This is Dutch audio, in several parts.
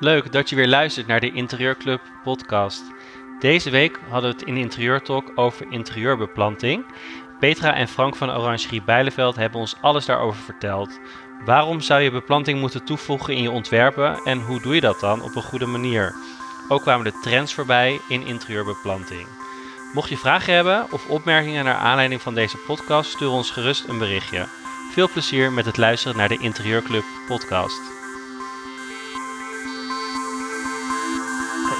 Leuk dat je weer luistert naar de Interieurclub podcast. Deze week hadden we het in Interieur Talk over interieurbeplanting. Petra en Frank van Orangerie Bijleveld hebben ons alles daarover verteld. Waarom zou je beplanting moeten toevoegen in je ontwerpen en hoe doe je dat dan op een goede manier? Ook kwamen de trends voorbij in interieurbeplanting. Mocht je vragen hebben of opmerkingen naar aanleiding van deze podcast, stuur ons gerust een berichtje. Veel plezier met het luisteren naar de Interieurclub podcast.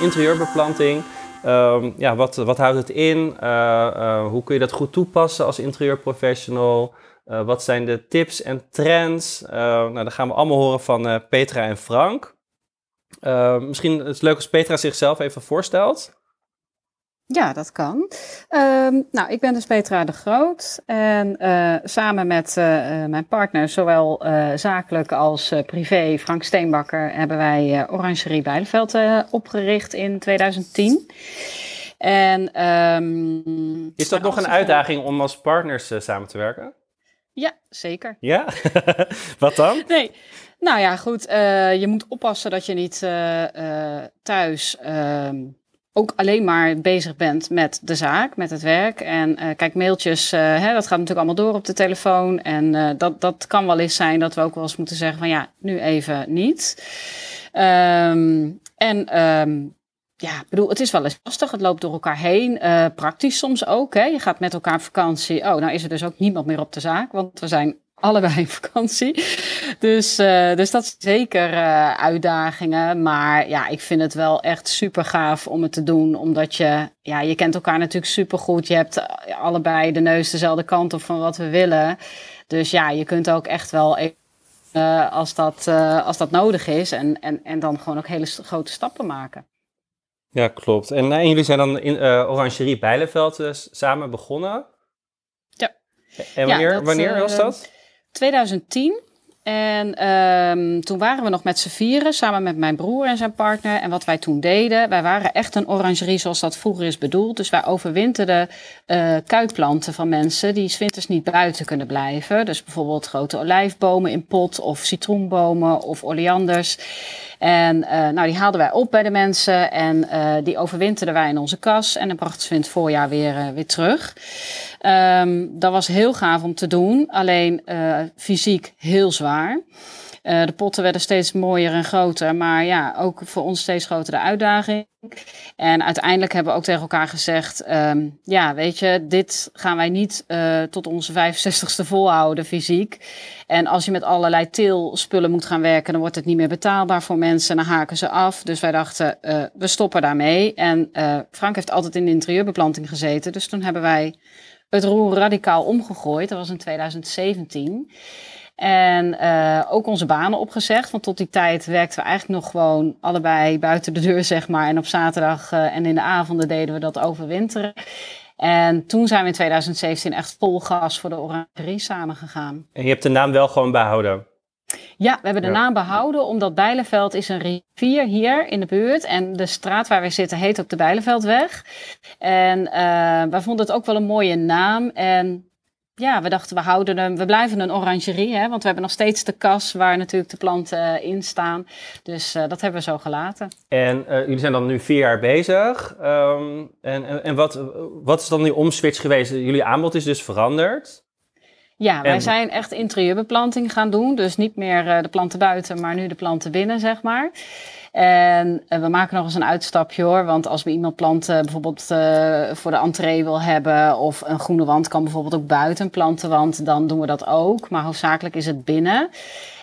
Interieurbeplanting, um, ja, wat, wat houdt het in? Uh, uh, hoe kun je dat goed toepassen als interieurprofessional? Uh, wat zijn de tips en trends? nou, dat gaan we allemaal horen van Petra en Frank. misschien is het leuk als Petra zichzelf even voorstelt. Ja, dat kan. Um, nou, ik ben dus Petra de Groot en uh, samen met uh, mijn partner, zowel uh, zakelijk als privé, Frank Steenbakker, hebben wij Orangerie Bijleveld opgericht in 2010. En, um, Is dat nog een uitdaging om als partners samen te werken? Ja, zeker. Ja? Wat dan? Nee. Nou ja, goed. je moet oppassen dat je niet thuis ehm, ook alleen maar bezig bent met de zaak, met het werk. En uh, kijk, mailtjes, uh, hè, dat gaat natuurlijk allemaal door op de telefoon. En uh, dat, dat kan wel eens zijn dat we ook wel eens moeten zeggen van ja, nu even niet. Um, en um, ja, bedoel, het is wel eens lastig. Het loopt door elkaar heen. praktisch soms ook. Hè. Je gaat met elkaar op vakantie. Oh, nou is er dus ook niemand meer op de zaak. Want we zijn allebei in vakantie. Dus, uh, dus dat is zeker uh, uitdagingen. Maar ja, ik vind het wel echt super gaaf om het te doen. Omdat je, ja, je kent elkaar natuurlijk super goed. Je hebt allebei de neus dezelfde kant op van wat we willen. Dus ja, je kunt ook echt wel uh, als, dat, als dat nodig is. En, en, en dan gewoon ook hele grote stappen maken. Ja, klopt. En, en jullie zijn dan in Orangerie Bijleveld samen begonnen. Ja. En wanneer, ja, dat, wanneer was dat? 2010. En um, toen waren we nog met z'n vieren, samen met mijn broer en zijn partner. En wat wij toen deden, wij waren echt een orangerie zoals dat vroeger is bedoeld. Dus wij overwinterden uh, kuitplanten van mensen die winters niet buiten kunnen blijven. Dus bijvoorbeeld grote olijfbomen in pot of citroenbomen of oleanders. En uh, nou, die haalden wij op bij de mensen en uh, die overwinterden wij in onze kas. En dan brachten ze in het voorjaar weer, uh, weer terug. Um, dat was heel gaaf om te doen, alleen fysiek heel zwaar. Uh, de potten werden steeds mooier en groter, maar ja, ook voor ons steeds grotere uitdaging. En uiteindelijk hebben we ook tegen elkaar gezegd: um, ja, weet je, dit gaan wij niet uh, tot onze 65ste volhouden fysiek. En als je met allerlei teelspullen moet gaan werken, dan wordt het niet meer betaalbaar voor mensen. Dan haken ze af. Dus wij dachten: uh, we stoppen daarmee. En Frank heeft altijd in de interieurbeplanting gezeten, dus toen hebben wij het roer radicaal omgegooid. Dat was in 2017. En uh, ook onze banen opgezegd. Want tot die tijd werkten we eigenlijk nog gewoon allebei buiten de deur, zeg maar. En op zaterdag uh, en in de avonden deden we dat overwinteren. En toen zijn we in 2017 echt vol gas voor de Orangerie samengegaan. En je hebt de naam wel gewoon behouden? Ja, we hebben de ja. naam behouden omdat Bijleveld is een rivier hier in de buurt. En de straat waar we zitten heet ook de Bijleveldweg. En uh, wij vonden het ook wel een mooie naam. En ja, we dachten we houden hem, we blijven een orangerie, hè, want we hebben nog steeds de kas waar natuurlijk de planten in staan. Dus uh, dat hebben we zo gelaten. En uh, jullie zijn dan nu vier jaar bezig. Um, en en, en wat, wat is dan die omswitch geweest? Jullie aanbod is dus veranderd. Ja, wij en... zijn echt interieurbeplanting gaan doen. Dus niet meer uh, de planten buiten, maar nu de planten binnen, zeg maar. En uh, we maken nog eens een uitstapje hoor. Want als we iemand planten bijvoorbeeld uh, voor de entree wil hebben. Of een groene wand kan bijvoorbeeld ook buiten plantenwand. Dan doen we dat ook. Maar hoofdzakelijk is het binnen.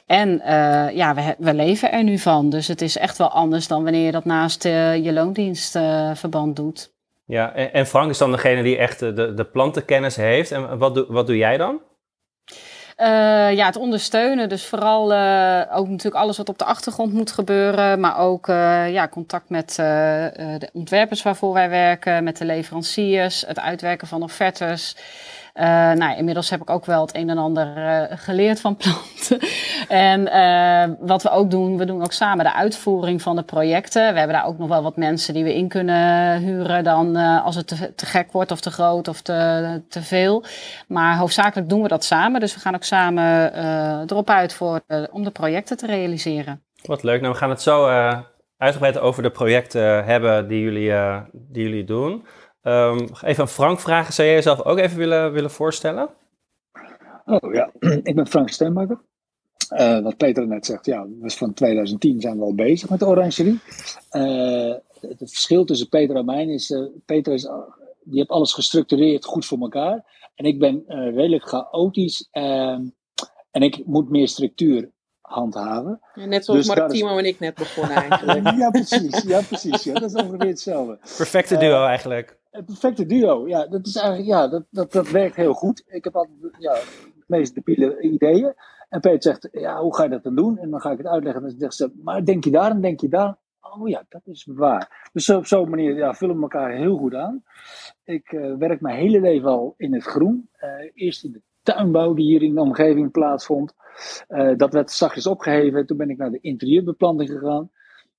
En uh, ja, we, we, leven er nu van. Dus het is echt wel anders dan wanneer je dat naast je loondienstverband doet. Ja, en, Frank is dan degene die echt de, de plantenkennis heeft. En wat, wat doe jij dan? Uh, ja, het ondersteunen. Dus vooral uh, ook natuurlijk alles wat op de achtergrond moet gebeuren. Maar ook uh, ja, contact met de ontwerpers waarvoor wij werken, met de leveranciers, het uitwerken van offertes. Uh, nou, inmiddels heb ik ook wel het een en ander uh, geleerd van planten. en uh, wat we ook doen, we doen ook samen de uitvoering van de projecten. We hebben daar ook nog wel wat mensen die we in kunnen huren dan als het te, gek wordt of te groot of te, te veel. Maar hoofdzakelijk doen we dat samen. Dus we gaan ook samen erop uit voor, om de projecten te realiseren. Wat leuk. Nou, we gaan het zo uitgebreid over de projecten hebben die jullie, die jullie doen. Um, even aan Frank vragen. Zou jij jezelf ook even willen, willen voorstellen? Oh ja, ik ben Frank Steenbakker. Uh, wat Peter net zegt, ja, dus van 2010 zijn we al bezig met de orangerie. Uh, het verschil tussen Peter en mij is, uh, Peter is, die heeft alles gestructureerd goed voor elkaar. En ik ben redelijk chaotisch ehm, en ik moet meer structuur handhaven. Ja, net zoals dus Mark Timo en ik net begonnen eigenlijk. ja, precies. Ja, precies. Ja, dat is ongeveer hetzelfde. Perfecte duo eigenlijk. Een perfecte duo, ja. Dat, is eigenlijk, ja, dat, dat, dat werkt heel goed. Ik heb altijd ja, de meest debiele ideeën. En Peter zegt, ja, hoe ga je dat dan doen? En dan ga ik het uitleggen. En dan zegt ze, maar denk je daar en denk je daar? Oh ja, dat is waar. Dus op zo'n manier ja, vullen we elkaar heel goed aan. Ik uh, werk mijn hele leven al in het groen. Uh, eerst in de tuinbouw die hier in de omgeving plaatsvond. Uh, dat werd zachtjes opgeheven. Toen ben ik naar de interieurbeplanting gegaan.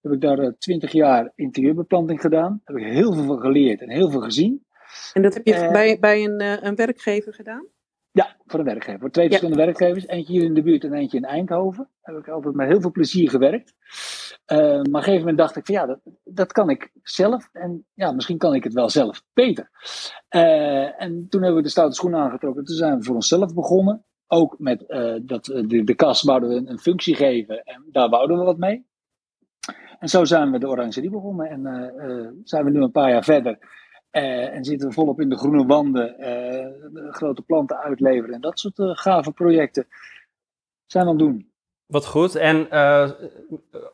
Heb ik daar twintig jaar interieurbeplanting gedaan. Heb ik heel veel van geleerd en heel veel gezien. En dat heb je bij, bij een, een werkgever gedaan? Ja, voor een werkgever. Voor twee verschillende werkgevers. Eentje hier in de buurt en eentje in Eindhoven. Daar heb ik altijd met heel veel plezier gewerkt. Uh, maar op een gegeven moment dacht ik van ja, dat, dat kan ik zelf. En ja, misschien kan ik het wel zelf beter. En toen hebben we de stoute schoenen aangetrokken. Toen zijn we voor onszelf begonnen. Ook met dat, de, de kas wouden we een, een, functie geven. En daar wouden we wat mee. En zo zijn we de Orangerie begonnen. En zijn we nu een paar jaar verder. Uh, en zitten we volop in de groene wanden, grote planten uitleveren en dat soort gave projecten zijn we aan het doen. Wat goed. En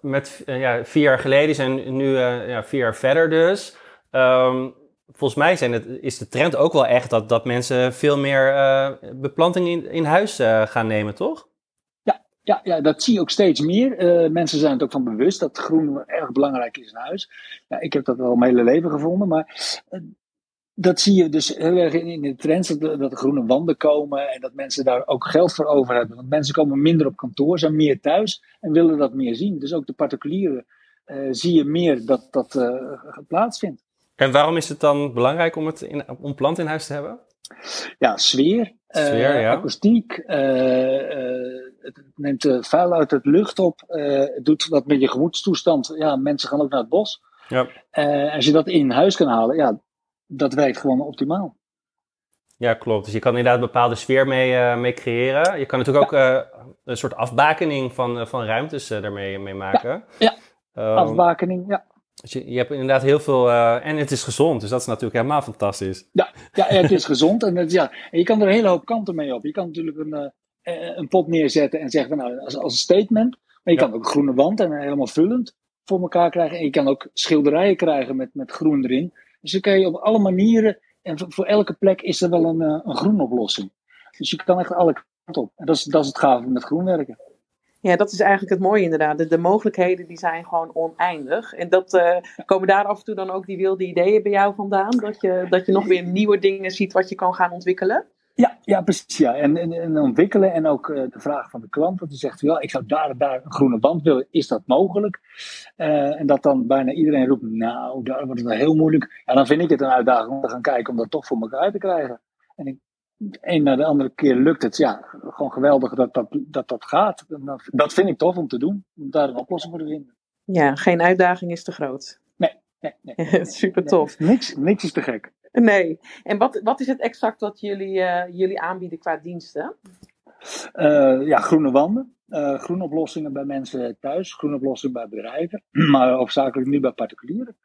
met ja, vier jaar geleden zijn nu ja, vier jaar verder dus. Um, volgens mij zijn het, is de trend ook wel echt dat, dat mensen veel meer beplanting in, in huis gaan nemen, toch? Ja, ja, dat zie je ook steeds meer. Uh, mensen zijn het ook van bewust dat groen erg belangrijk is in huis. Ja, ik heb dat al mijn hele leven gevonden, maar uh, dat zie je dus heel erg in, in de trends, dat, dat groene wanden komen en dat mensen daar ook geld voor over hebben. Want mensen komen minder op kantoor, zijn meer thuis en willen dat meer zien. Dus ook de particulieren uh, zie je meer dat dat plaatsvindt. En waarom is het dan belangrijk om, het in, om plant in huis te hebben? Ja, sfeer, sfeer ja. akoestiek, het neemt vuil uit het lucht op. Het doet wat met je gemoedstoestand. Ja, mensen gaan ook naar het bos. Ja. Als je dat in huis kan halen, ja, dat werkt gewoon optimaal. Ja, klopt. Dus je kan inderdaad een bepaalde sfeer mee, mee creëren. Je kan natuurlijk ja. ook een soort afbakening van, van ruimtes daarmee mee maken. Ja, ja. Um, afbakening, ja. Dus je, je, hebt inderdaad heel veel. en het is gezond, dus dat is natuurlijk helemaal fantastisch. Ja, ja het is gezond. En, het, ja, en je kan er een hele hoop kanten mee op. Je kan natuurlijk een, eh, een pot neerzetten en zeggen nou, als, als een statement. Maar je kan ook een groene wand en helemaal vullend voor elkaar krijgen. En je kan ook schilderijen krijgen met, met groen erin. Dus dan kan je op alle manieren, en voor, elke plek is er wel een, eh, een groen oplossing. Dus je kan echt alle kanten op. En dat is, dat is het gave met groen werken. Ja, dat is eigenlijk het mooie inderdaad. De, de mogelijkheden die zijn gewoon oneindig. En dat uh, komen daar af en toe dan ook die wilde ideeën bij jou vandaan? Dat je, dat je nog weer nieuwe dingen ziet wat je kan gaan ontwikkelen? Ja, ja precies. Ja. En, en, en ontwikkelen en ook uh, de vraag van de klant. Want die zegt, ja, ik zou daar en daar een groene band willen. Is dat mogelijk? Uh, en dat dan bijna iedereen roept, nou, daar wordt het wel heel moeilijk. Ja, dan vind ik het een uitdaging om te gaan kijken om dat toch voor elkaar te krijgen. En ik, de een na de andere keer lukt het. Ja, gewoon geweldig dat dat, dat, dat gaat. Dat, vind ik tof om te doen. Om daar een oplossing voor te vinden. Ja, geen uitdaging is te groot. Nee, nee, nee. Super tof. niks, niks is te gek. Nee. En wat, wat is het exact wat jullie, uh, jullie aanbieden qua diensten? Uh, ja, groene wanden. Uh, groene oplossingen bij mensen thuis. Groene oplossingen bij bedrijven. Maar hoofdzakelijk nu bij particulieren.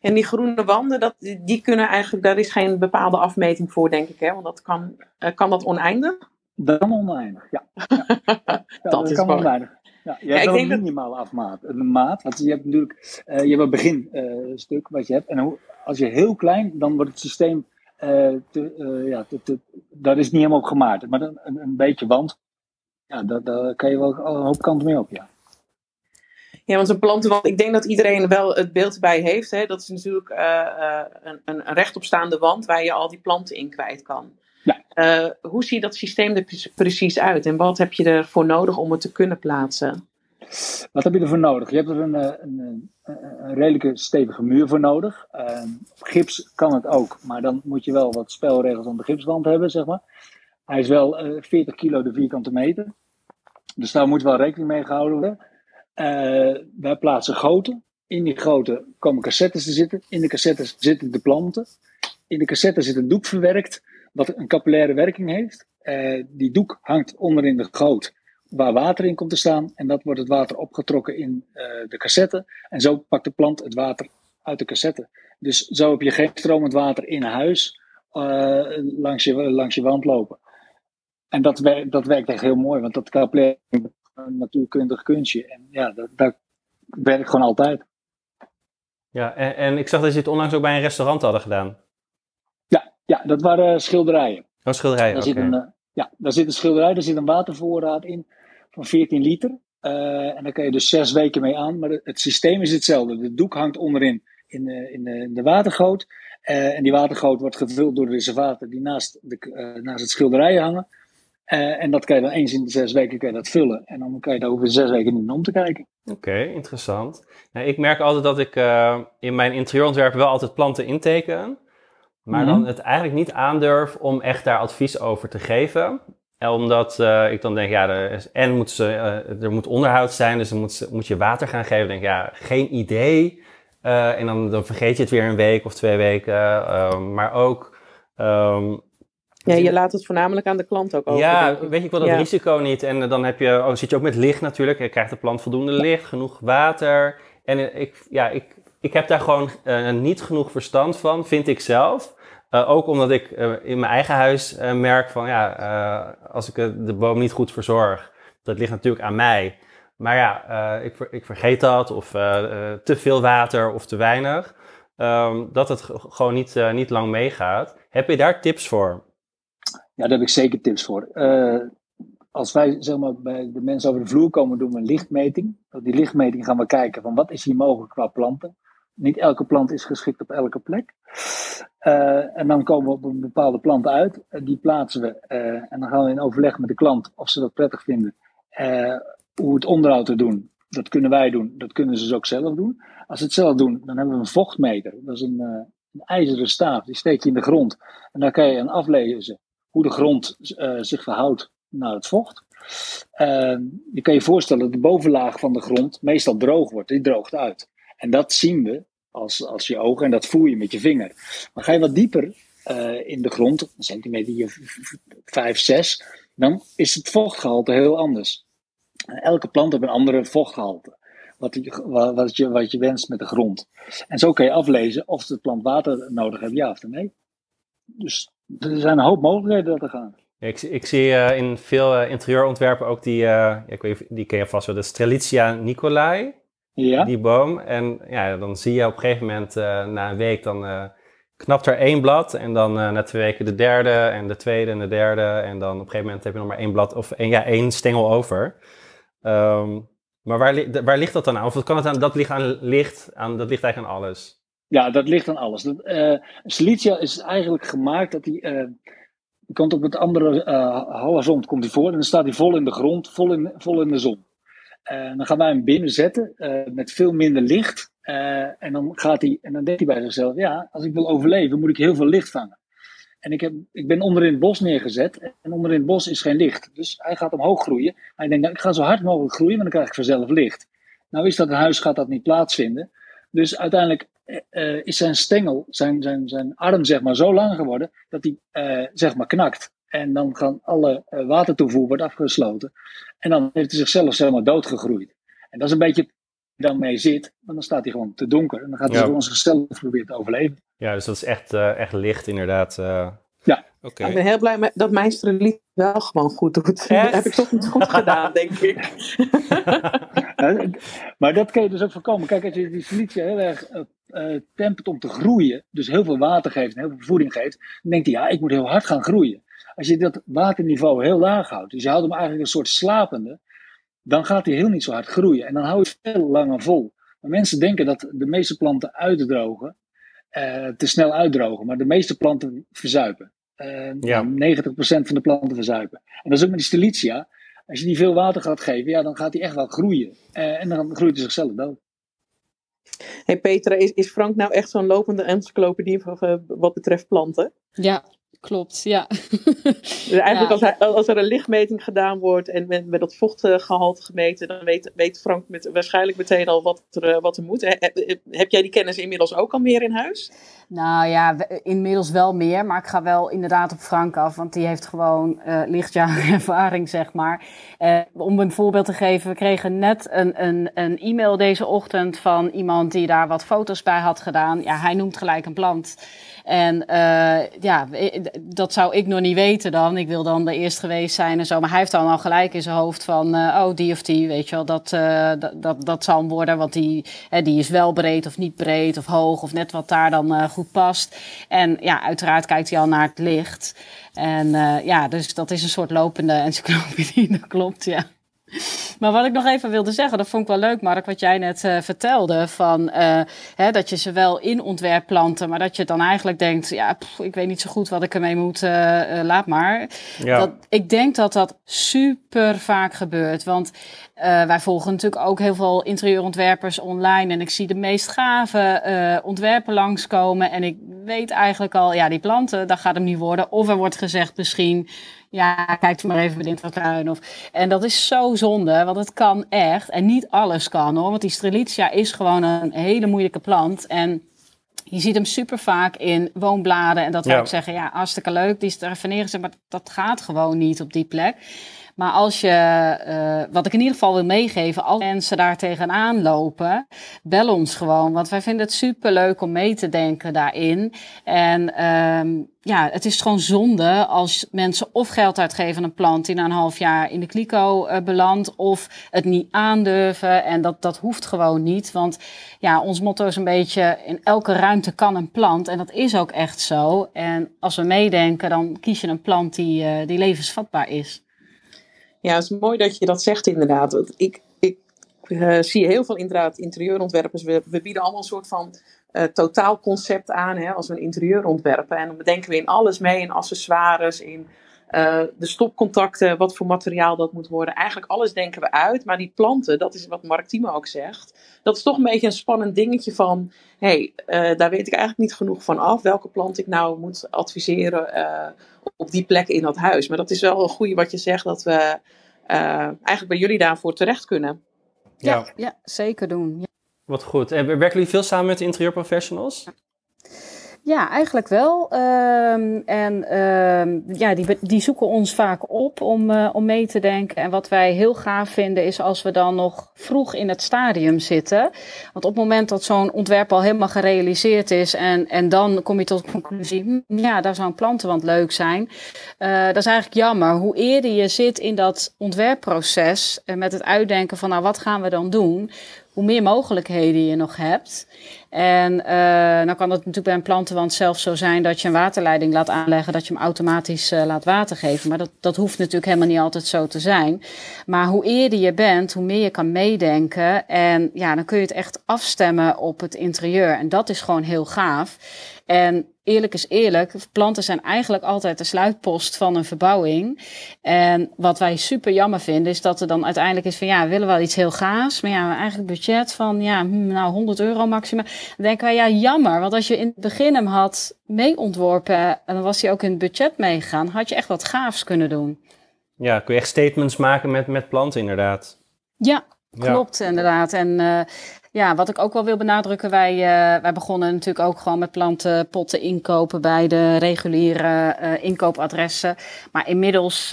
En die groene wanden, dat, die kunnen eigenlijk, daar is geen bepaalde afmeting voor, denk ik. Hè? Want dat kan, kan dat oneindig? Dat kan oneindig, ja. dat, dat, is kan oneindig. Ja, je hebt een minimale afmaat. Een maat, want je hebt natuurlijk uh, je hebt een beginstuk uh, wat je hebt. En als je heel klein, dan wordt het systeem, uh, te, ja, te, te, daar is niet helemaal op gemaakt. Maar een, een, een beetje wand, ja, daar, daar kan je wel een hoop kanten mee op, ja. Ja, want een plantenwand, ik denk dat iedereen wel het beeld bij heeft. Hè? Dat is natuurlijk een, een rechtopstaande wand waar je al die planten in kwijt kan. Ja. Uh, hoe ziet dat systeem er precies uit en wat heb je ervoor nodig om het te kunnen plaatsen? Wat heb je ervoor nodig? Je hebt er een, eh, een, een, een redelijke stevige muur voor nodig. Uh, gips kan het ook, maar dan moet je wel wat spelregels aan de gipswand hebben, zeg maar. Hij is wel uh, 40 kilo de vierkante meter. Dus daar moet wel rekening mee gehouden worden. Wij plaatsen goten. In die goten komen cassettes te zitten. In de cassettes zitten de planten. In de cassette zit een doek verwerkt, wat een capillaire werking heeft. die doek hangt onderin de goot waar water in komt te staan. En dat wordt het water opgetrokken in de cassette. En zo pakt de plant het water uit de cassette. Dus zo heb je geen stromend water in huis uh, langs, je, langs je wand lopen. En dat, dat werkt echt heel mooi, want dat capillaire een natuurkundig kunstje. En ja, dat, dat werkt gewoon altijd. Ja, en, en, ik zag dat je het onlangs ook bij een restaurant hadden gedaan. Ja, ja dat waren schilderijen. Oh, schilderijen, daar zit een, uh, Ja, daar zit een schilderij, daar zit een watervoorraad in van 14 liter. Uh, en daar kan je dus zes weken mee aan. Maar het systeem is hetzelfde. De doek hangt onderin in de, in de, in de watergoot. Uh, en die watergoot wordt gevuld door de reservaten die naast, de, uh, naast het schilderij hangen. Uh, en dat kan je dan eens in de zes weken kan je dat vullen. En dan kan je daar over zes weken niet om te kijken. Oké, okay, interessant. Nou, ik merk altijd dat ik in mijn interieurontwerp wel altijd planten inteken. Maar mm -hmm. dan het eigenlijk niet aandurf om echt daar advies over te geven. Omdat ik dan denk, ja, er, is, en moet ze, er moet onderhoud zijn, dus dan moet, moet je water gaan geven. Dan denk ik, ja, geen idee. En dan, dan, vergeet je het weer een week of twee weken. Maar ook. Um, ja, je laat het voornamelijk aan de klant ook over. Ja, weet je, ik wil dat ja. risico niet. En dan heb je, oh, zit je ook met licht natuurlijk. Je krijgt de plant voldoende licht, genoeg water. En ik, ja, ik, ik heb daar gewoon uh, niet genoeg verstand van, vind ik zelf. ook omdat ik in mijn eigen huis merk van, ja, als ik de boom niet goed verzorg, dat ligt natuurlijk aan mij. Maar ja, ik, ik, vergeet dat, of te veel water of te weinig. Um, dat het gewoon niet, niet lang meegaat. Heb je daar tips voor? Ja, daar heb ik zeker tips voor. als wij zeg maar, bij de mensen over de vloer komen, doen we een lichtmeting. Op die lichtmeting gaan we kijken van wat is hier mogelijk qua planten. Niet elke plant is geschikt op elke plek. en dan komen we op een bepaalde plant uit. die plaatsen we. en dan gaan we in overleg met de klant of ze dat prettig vinden hoe het onderhoud te doen, dat kunnen wij doen. Dat kunnen ze dus ook zelf doen. Als ze het zelf doen, dan hebben we een vochtmeter. Dat is een, een ijzeren staaf. Die steek je in de grond. En dan kan je aan aflezen hoe de grond uh, zich verhoudt naar het vocht. Uh, je kan je voorstellen dat de bovenlaag van de grond meestal droog wordt. Die droogt uit. En dat zien we als, als je ogen en dat voel je met je vinger. Maar ga je wat dieper uh, in de grond, een centimeter 5, 6, dan is het vochtgehalte heel anders. Elke plant heeft een andere vochtgehalte. Wat je, wat, je, wat je wenst met de grond. En zo kan je aflezen of de plant water nodig heeft, ja of nee. Dus er zijn een hoop mogelijkheden dat te gaan. ik, ik, zie uh, in veel uh, interieurontwerpen ook die, uh, ik weet, die ken je vast wel, de Strelitzia nicolai. Ja. Die boom. En ja, dan zie je op een gegeven moment na een week, dan knapt er één blad. En dan na twee weken de derde en de tweede en de derde. En dan op een gegeven moment heb je nog maar één blad of één, ja, één stengel over. Um, maar waar, waar, ligt dat dan aan? Of kan het aan, dat ligt aan licht, aan, dat ligt eigenlijk aan alles? Ja, dat ligt aan alles. Dat, uh, is eigenlijk gemaakt dat die, uh, komt op het andere uh, horizont komt die voor en dan staat hij vol in de grond, vol in, vol in de zon. dan gaan wij hem binnen zetten met veel minder licht. en dan gaat hij, en dan denkt hij bij zichzelf, ja, als ik wil overleven moet ik heel veel licht vangen. En ik, heb, ik ben onder in het bos neergezet. En onder in het bos is geen licht. Dus hij gaat omhoog groeien. Hij denkt, nou, ik ga zo hard mogelijk groeien, want dan krijg ik vanzelf licht. Nou is dat een huis, gaat dat niet plaatsvinden. Dus uiteindelijk uh, is zijn stengel, zijn, zijn, zijn arm zeg maar zo lang geworden, dat hij uh, zeg maar knakt. En dan gaan alle uh, watertoevoer wordt afgesloten. En dan heeft hij zichzelf zeg maar doodgegroeid. En dat is een beetje dan mee zit, want dan staat hij gewoon te donker. En dan gaat hij ja. gewoon zichzelf proberen te overleven. Ja, dus dat is echt, echt licht inderdaad. Okay. Ik ben heel blij met, dat mijn streliet wel gewoon goed doet. Dat heb ik toch niet goed gedaan, denk ik. maar dat kan je dus ook voorkomen. Kijk, als je die silicia heel erg uh, tempert om te groeien, dus heel veel water geeft en heel veel voeding geeft, dan denkt hij, ja, ik moet heel hard gaan groeien. Als je dat waterniveau heel laag houdt, dus je houdt hem eigenlijk een soort slapende, dan gaat hij heel niet zo hard groeien. En dan hou je veel langer vol. Maar mensen denken dat de meeste planten uitdrogen, uh, te snel uitdrogen. Maar de meeste planten verzuipen. Uh, ja. 90% van de planten verzuipen. En dat is ook met die Stelicia. Als je die veel water gaat geven, ja, dan gaat die echt wel groeien. Uh, en dan groeit hij zichzelf dood. Hey Petra, is, is Frank nou echt zo'n lopende encyclopedie wat betreft planten? Ja, Klopt, ja. Dus eigenlijk als, hij, als, er een lichtmeting gedaan wordt en met, met dat vochtgehalte gemeten, dan weet, weet Frank met, waarschijnlijk meteen al wat er, eh, wat er moet. Heb, jij die kennis inmiddels ook al meer in huis? Nou ja, inmiddels wel meer, maar ik ga wel inderdaad op Frank af, want die heeft gewoon uh, lichtjaren ervaring, zeg maar. Uh, om een voorbeeld te geven, we kregen net een, een, een e-mail deze ochtend van iemand die daar wat foto's bij had gedaan. Ja, hij noemt gelijk een plant. En uh, ja, dat zou ik nog niet weten dan. Ik wil dan de eerst geweest zijn en zo. Maar hij heeft dan al gelijk in zijn hoofd van, uh, oh, die of die, weet je wel, dat, uh, dat, dat, zal hem worden. Want die, die is wel breed of niet breed of hoog of net wat daar dan goed past. En ja, uiteraard kijkt hij al naar het licht. En ja, dus dat is een soort lopende encyclopedie, dat klopt, ja. Maar wat ik nog even wilde zeggen, dat vond ik wel leuk, Mark, wat jij net uh, vertelde. Van, uh, hè, dat je ze wel in ontwerp planten, maar dat je dan eigenlijk denkt: ja, pff, ik weet niet zo goed wat ik ermee moet, uh, laat maar. Ja. Dat, ik denk dat dat super vaak gebeurt. Want wij volgen natuurlijk ook heel veel interieurontwerpers online. En ik zie de meest gave ontwerpen langskomen. En ik weet eigenlijk al, ja, die planten, dat gaat hem niet worden. Of er wordt gezegd misschien ja, kijk maar even bij de tuin. Of, en dat is zo zonde, want het kan echt. En niet alles kan hoor, want die Strelitzia is gewoon een hele moeilijke plant. En je ziet hem super vaak in woonbladen. En dat wil ik zeggen, ja, hartstikke leuk. Die is er neergezet, maar dat gaat gewoon niet op die plek. Maar als je, uh, wat ik in ieder geval wil meegeven, als mensen daar tegenaan lopen, bel ons gewoon. Want wij vinden het super leuk om mee te denken daarin. En um, ja, het is gewoon zonde als mensen of geld uitgeven aan een plant die na een half jaar in de kliko uh, belandt, of het niet aandurven. En dat, dat hoeft gewoon niet. Want ja, ons motto is een beetje: in elke ruimte kan een plant. En dat is ook echt zo. En als we meedenken, dan kies je een plant die, uh, die levensvatbaar is. Ja, het is mooi dat je dat zegt inderdaad. Ik, ik uh, zie heel veel inderdaad interieurontwerpers. We, we bieden allemaal een soort van uh, totaalconcept aan hè, als we een interieur ontwerpen. En dan bedenken we in alles mee, in accessoires, in uh, de stopcontacten, wat voor materiaal dat moet worden. Eigenlijk alles denken we uit. Maar die planten, dat is wat Mark Thieme ook zegt. Dat is toch een beetje een spannend dingetje van... hé, hey, uh, daar weet ik eigenlijk niet genoeg van af. Welke plant ik nou moet adviseren op die plek in dat huis. Maar dat is wel een goede wat je zegt, dat we eigenlijk bij jullie daarvoor terecht kunnen. Ja, ja, ja zeker doen. Ja. Wat goed. En werken jullie veel samen met interieurprofessionals? Ja, eigenlijk wel. Um, en um, ja, die, die zoeken ons vaak op om, uh, om mee te denken. En wat wij heel gaaf vinden is als we dan nog vroeg in het stadium zitten. Want op het moment dat zo'n ontwerp al helemaal gerealiseerd is en, en dan kom je tot de conclusie, hm, ja, daar zou een plantenwand leuk zijn. Uh, dat is eigenlijk jammer. Hoe eerder je zit in dat ontwerpproces en met het uitdenken van, nou, wat gaan we dan doen? hoe meer mogelijkheden je nog hebt. En uh, nou kan het natuurlijk bij een plantenwand zelf zo zijn dat je een waterleiding laat aanleggen, dat je hem automatisch uh, laat water geven. Maar dat, dat hoeft natuurlijk helemaal niet altijd zo te zijn. Maar hoe eerder je bent, hoe meer je kan meedenken. En ja, dan kun je het echt afstemmen op het interieur. En dat is gewoon heel gaaf. En eerlijk is eerlijk, planten zijn eigenlijk altijd de sluitpost van een verbouwing. En wat wij super jammer vinden, is dat er dan uiteindelijk is van ja, we willen wel iets heel gaas, maar ja, eigenlijk budget van ja, hm, nou 100 euro maximaal. Dan denken wij ja, jammer, want als je in het begin hem had mee ontworpen en dan was hij ook in het budget meegegaan, had je echt wat gaafs kunnen doen. Ja, kun je echt statements maken met, met planten inderdaad. Ja, Klopt, ja. inderdaad. En uh, ja, wat ik ook wel wil benadrukken, wij, uh, wij begonnen natuurlijk ook gewoon met plantenpotten inkopen bij de reguliere uh, inkoopadressen. Maar inmiddels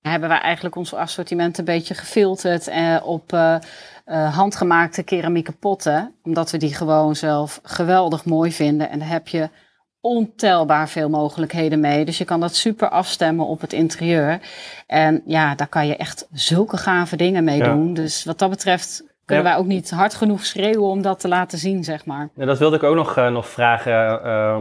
hebben wij eigenlijk ons assortiment een beetje gefilterd op handgemaakte keramieke potten. Omdat we die gewoon zelf geweldig mooi vinden. En daar heb je ontelbaar veel mogelijkheden mee. Dus je kan dat super afstemmen op het interieur. En ja, daar kan je echt zulke gave dingen mee ja. doen. Dus wat dat betreft kunnen ja. wij ook niet hard genoeg schreeuwen om dat te laten zien, zeg maar. Ja, dat wilde ik ook nog, uh, nog vragen, uh,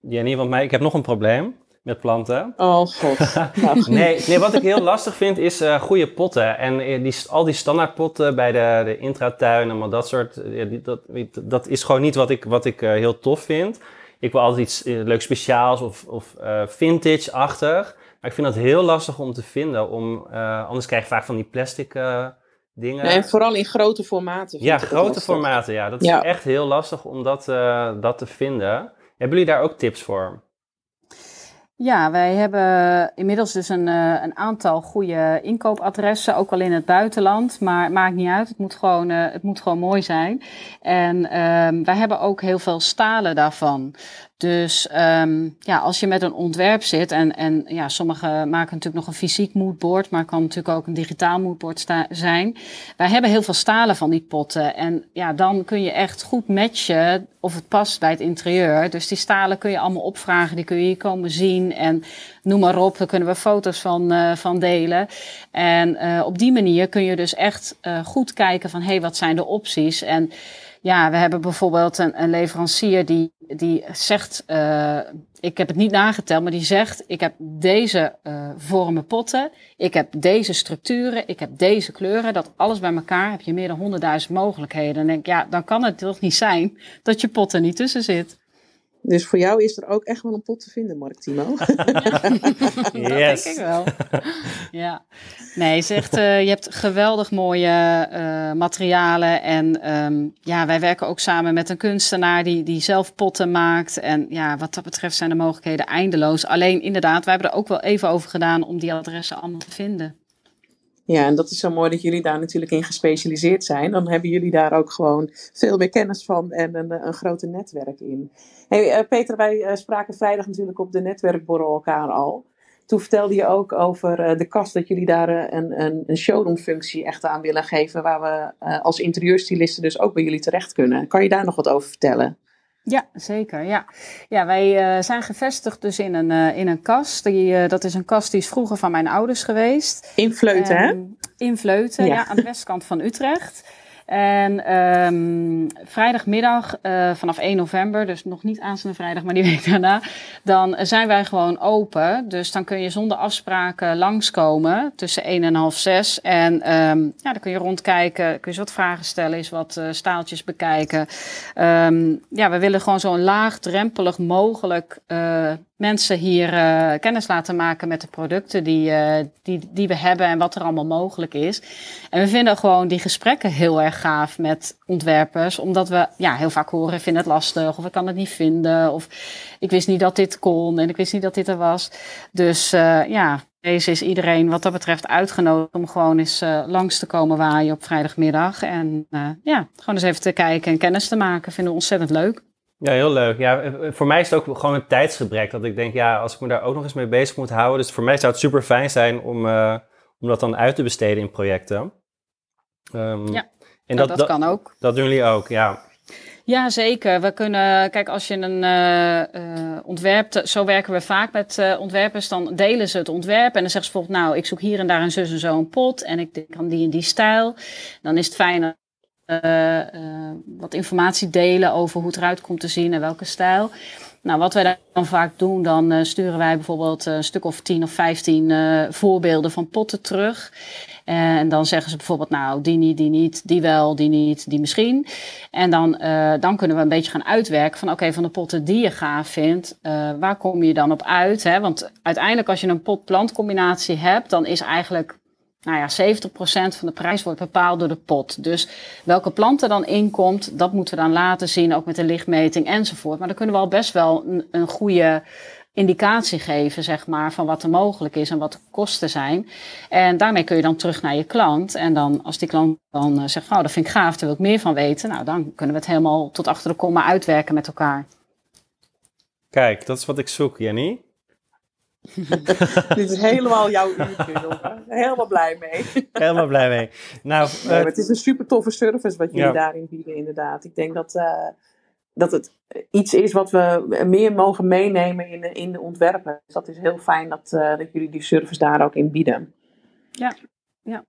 Jenny. Want mij, ik heb nog een probleem met planten. Oh god. nee, nee, wat ik heel lastig vind is uh, goede potten. En die, al die standaardpotten bij de, de intratuin en dat soort... Ja, die, dat, dat is gewoon niet wat ik, wat ik heel tof vind ik wil altijd iets uh, leuk speciaals of, of uh, vintage-achtig. Maar ik vind dat heel lastig om te vinden. Om, uh, anders krijg je vaak van die plastic dingen. Nee, en vooral in grote formaten. Ja, grote formaten. Ja, dat is ja. echt heel lastig om dat, dat te vinden. Hebben jullie daar ook tips voor? Ja, wij hebben inmiddels dus een, uh, een aantal goede inkoopadressen, ook al in het buitenland. Maar maakt niet uit, het moet gewoon, uh, het moet gewoon mooi zijn. En uh, wij hebben ook heel veel stalen daarvan. Dus um, ja, als je met een ontwerp zit, en, en ja, sommigen maken natuurlijk nog een fysiek moodboard, maar kan natuurlijk ook een digitaal moodboard zijn. Wij hebben heel veel stalen van die potten. En ja, dan kun je echt goed matchen of het past bij het interieur. Dus die stalen kun je allemaal opvragen, die kun je hier komen zien. En noem maar op, daar kunnen we foto's van, uh, van delen. En uh, op die manier kun je dus echt uh, goed kijken van hé, hey, wat zijn de opties? En ja, we hebben bijvoorbeeld een, een leverancier die, die zegt, uh, ik heb het niet nageteld, maar die zegt, ik heb deze uh, vormen potten, ik heb deze structuren, ik heb deze kleuren, dat alles bij elkaar heb je meer dan honderdduizend mogelijkheden. En dan denk ik, ja, dan kan het toch niet zijn dat je pot er niet tussen zit. Dus voor jou is er ook echt wel een pot te vinden, Mark Timo. yes. Dat denk ik wel. Ja. Nee, zegt, uh, je hebt geweldig mooie uh, materialen. En um, ja, wij werken ook samen met een kunstenaar die, die zelf potten maakt. En ja, wat dat betreft zijn de mogelijkheden eindeloos. Alleen inderdaad, wij hebben er ook wel even over gedaan om die adressen allemaal te vinden. Ja, en dat is zo mooi dat jullie daar natuurlijk in gespecialiseerd zijn. Dan hebben jullie daar ook gewoon veel meer kennis van en een, een grote netwerk in. Hey, uh, Peter, wij uh, spraken vrijdag natuurlijk op de netwerkborrel elkaar al. Toen vertelde je ook over de kast dat jullie daar een, een, een showroomfunctie echt aan willen geven. Waar we als interieurstylisten dus ook bij jullie terecht kunnen. Kan je daar nog wat over vertellen? Ja, zeker. Ja, ja wij uh, zijn gevestigd dus in een, uh, in een kast. Die, uh, dat is een kast die is vroeger van mijn ouders geweest. In Vleuten, hè? In Vleuten, ja. ja. aan de westkant van Utrecht. En um, vrijdagmiddag uh, vanaf 1 november, dus nog niet aanstaande vrijdag, maar die week daarna, dan zijn wij gewoon open. Dus dan kun je zonder afspraken langskomen tussen 1 en half 6. En um, ja, dan kun je rondkijken, kun je wat vragen stellen, eens wat uh, staaltjes bekijken. Um, ja, we willen gewoon zo laagdrempelig mogelijk uh, mensen hier kennis laten maken met de producten die, die, die we hebben en wat er allemaal mogelijk is. En we vinden gewoon die gesprekken heel erg gaaf met ontwerpers, omdat we ja, heel vaak horen, ik vind het lastig of ik kan het niet vinden of ik wist niet dat dit kon en ik wist niet dat dit er was. Dus uh, ja, deze is iedereen wat dat betreft uitgenodigd om gewoon eens langs te komen waaien op vrijdagmiddag. En ja, gewoon eens even te kijken en kennis te maken. Vinden we ontzettend leuk. Ja, heel leuk. Ja, eh, voor mij is het ook gewoon een tijdsgebrek. Dat ik denk, ja, als ik me daar ook nog eens mee bezig moet houden. Dus voor mij zou het super fijn zijn om, uh, om dat dan uit te besteden in projecten. Um, ja, en dat, dat, kan ook. Dat doen jullie ook, ja. Ja, zeker. We kunnen, kijk, als je een uh, uh, ontwerp, zo werken we vaak met uh, ontwerpers, dan delen ze het ontwerp en dan zeggen ze bijvoorbeeld, nou, ik zoek hier en daar een zus en zo een pot en ik denk aan die en die stijl. Dan is het fijn uh, wat informatie delen over hoe het eruit komt te zien en welke stijl. Nou, wat wij dan vaak doen, dan sturen wij bijvoorbeeld een stuk of 10 of 15 voorbeelden van potten terug. En dan zeggen ze bijvoorbeeld, nou, die niet, die niet, die wel, die niet, die misschien. En dan, dan kunnen we een beetje gaan uitwerken van, oké, van de potten die je gaaf vindt, waar kom je dan op uit? Hè? Want uiteindelijk als je een pot-plant combinatie hebt, dan is eigenlijk nou ja, 70% van de prijs wordt bepaald door de pot. Dus welke plant er dan inkomt, dat moeten we dan laten zien, ook met de lichtmeting enzovoort. Maar dan kunnen we al best wel een, een goede indicatie geven, zeg maar, van wat er mogelijk is en wat de kosten zijn. En daarmee kun je dan terug naar je klant. En dan, als die klant dan uh, zegt, nou, dat vind ik gaaf, daar wil ik meer van weten. Nou, dan kunnen we het helemaal tot achter de komma uitwerken met elkaar. Kijk, dat is wat ik zoek, Jenny. Dit is helemaal jouw uurtje, jongen. Helemaal blij mee. helemaal blij mee. Nou, uh, het is een super toffe service wat jullie daarin bieden, inderdaad. Ik denk dat, uh, dat het iets is wat we meer mogen meenemen in de, in de ontwerpen. Dus dat is heel fijn dat, uh, dat jullie die service daar ook in bieden. Ja, ja.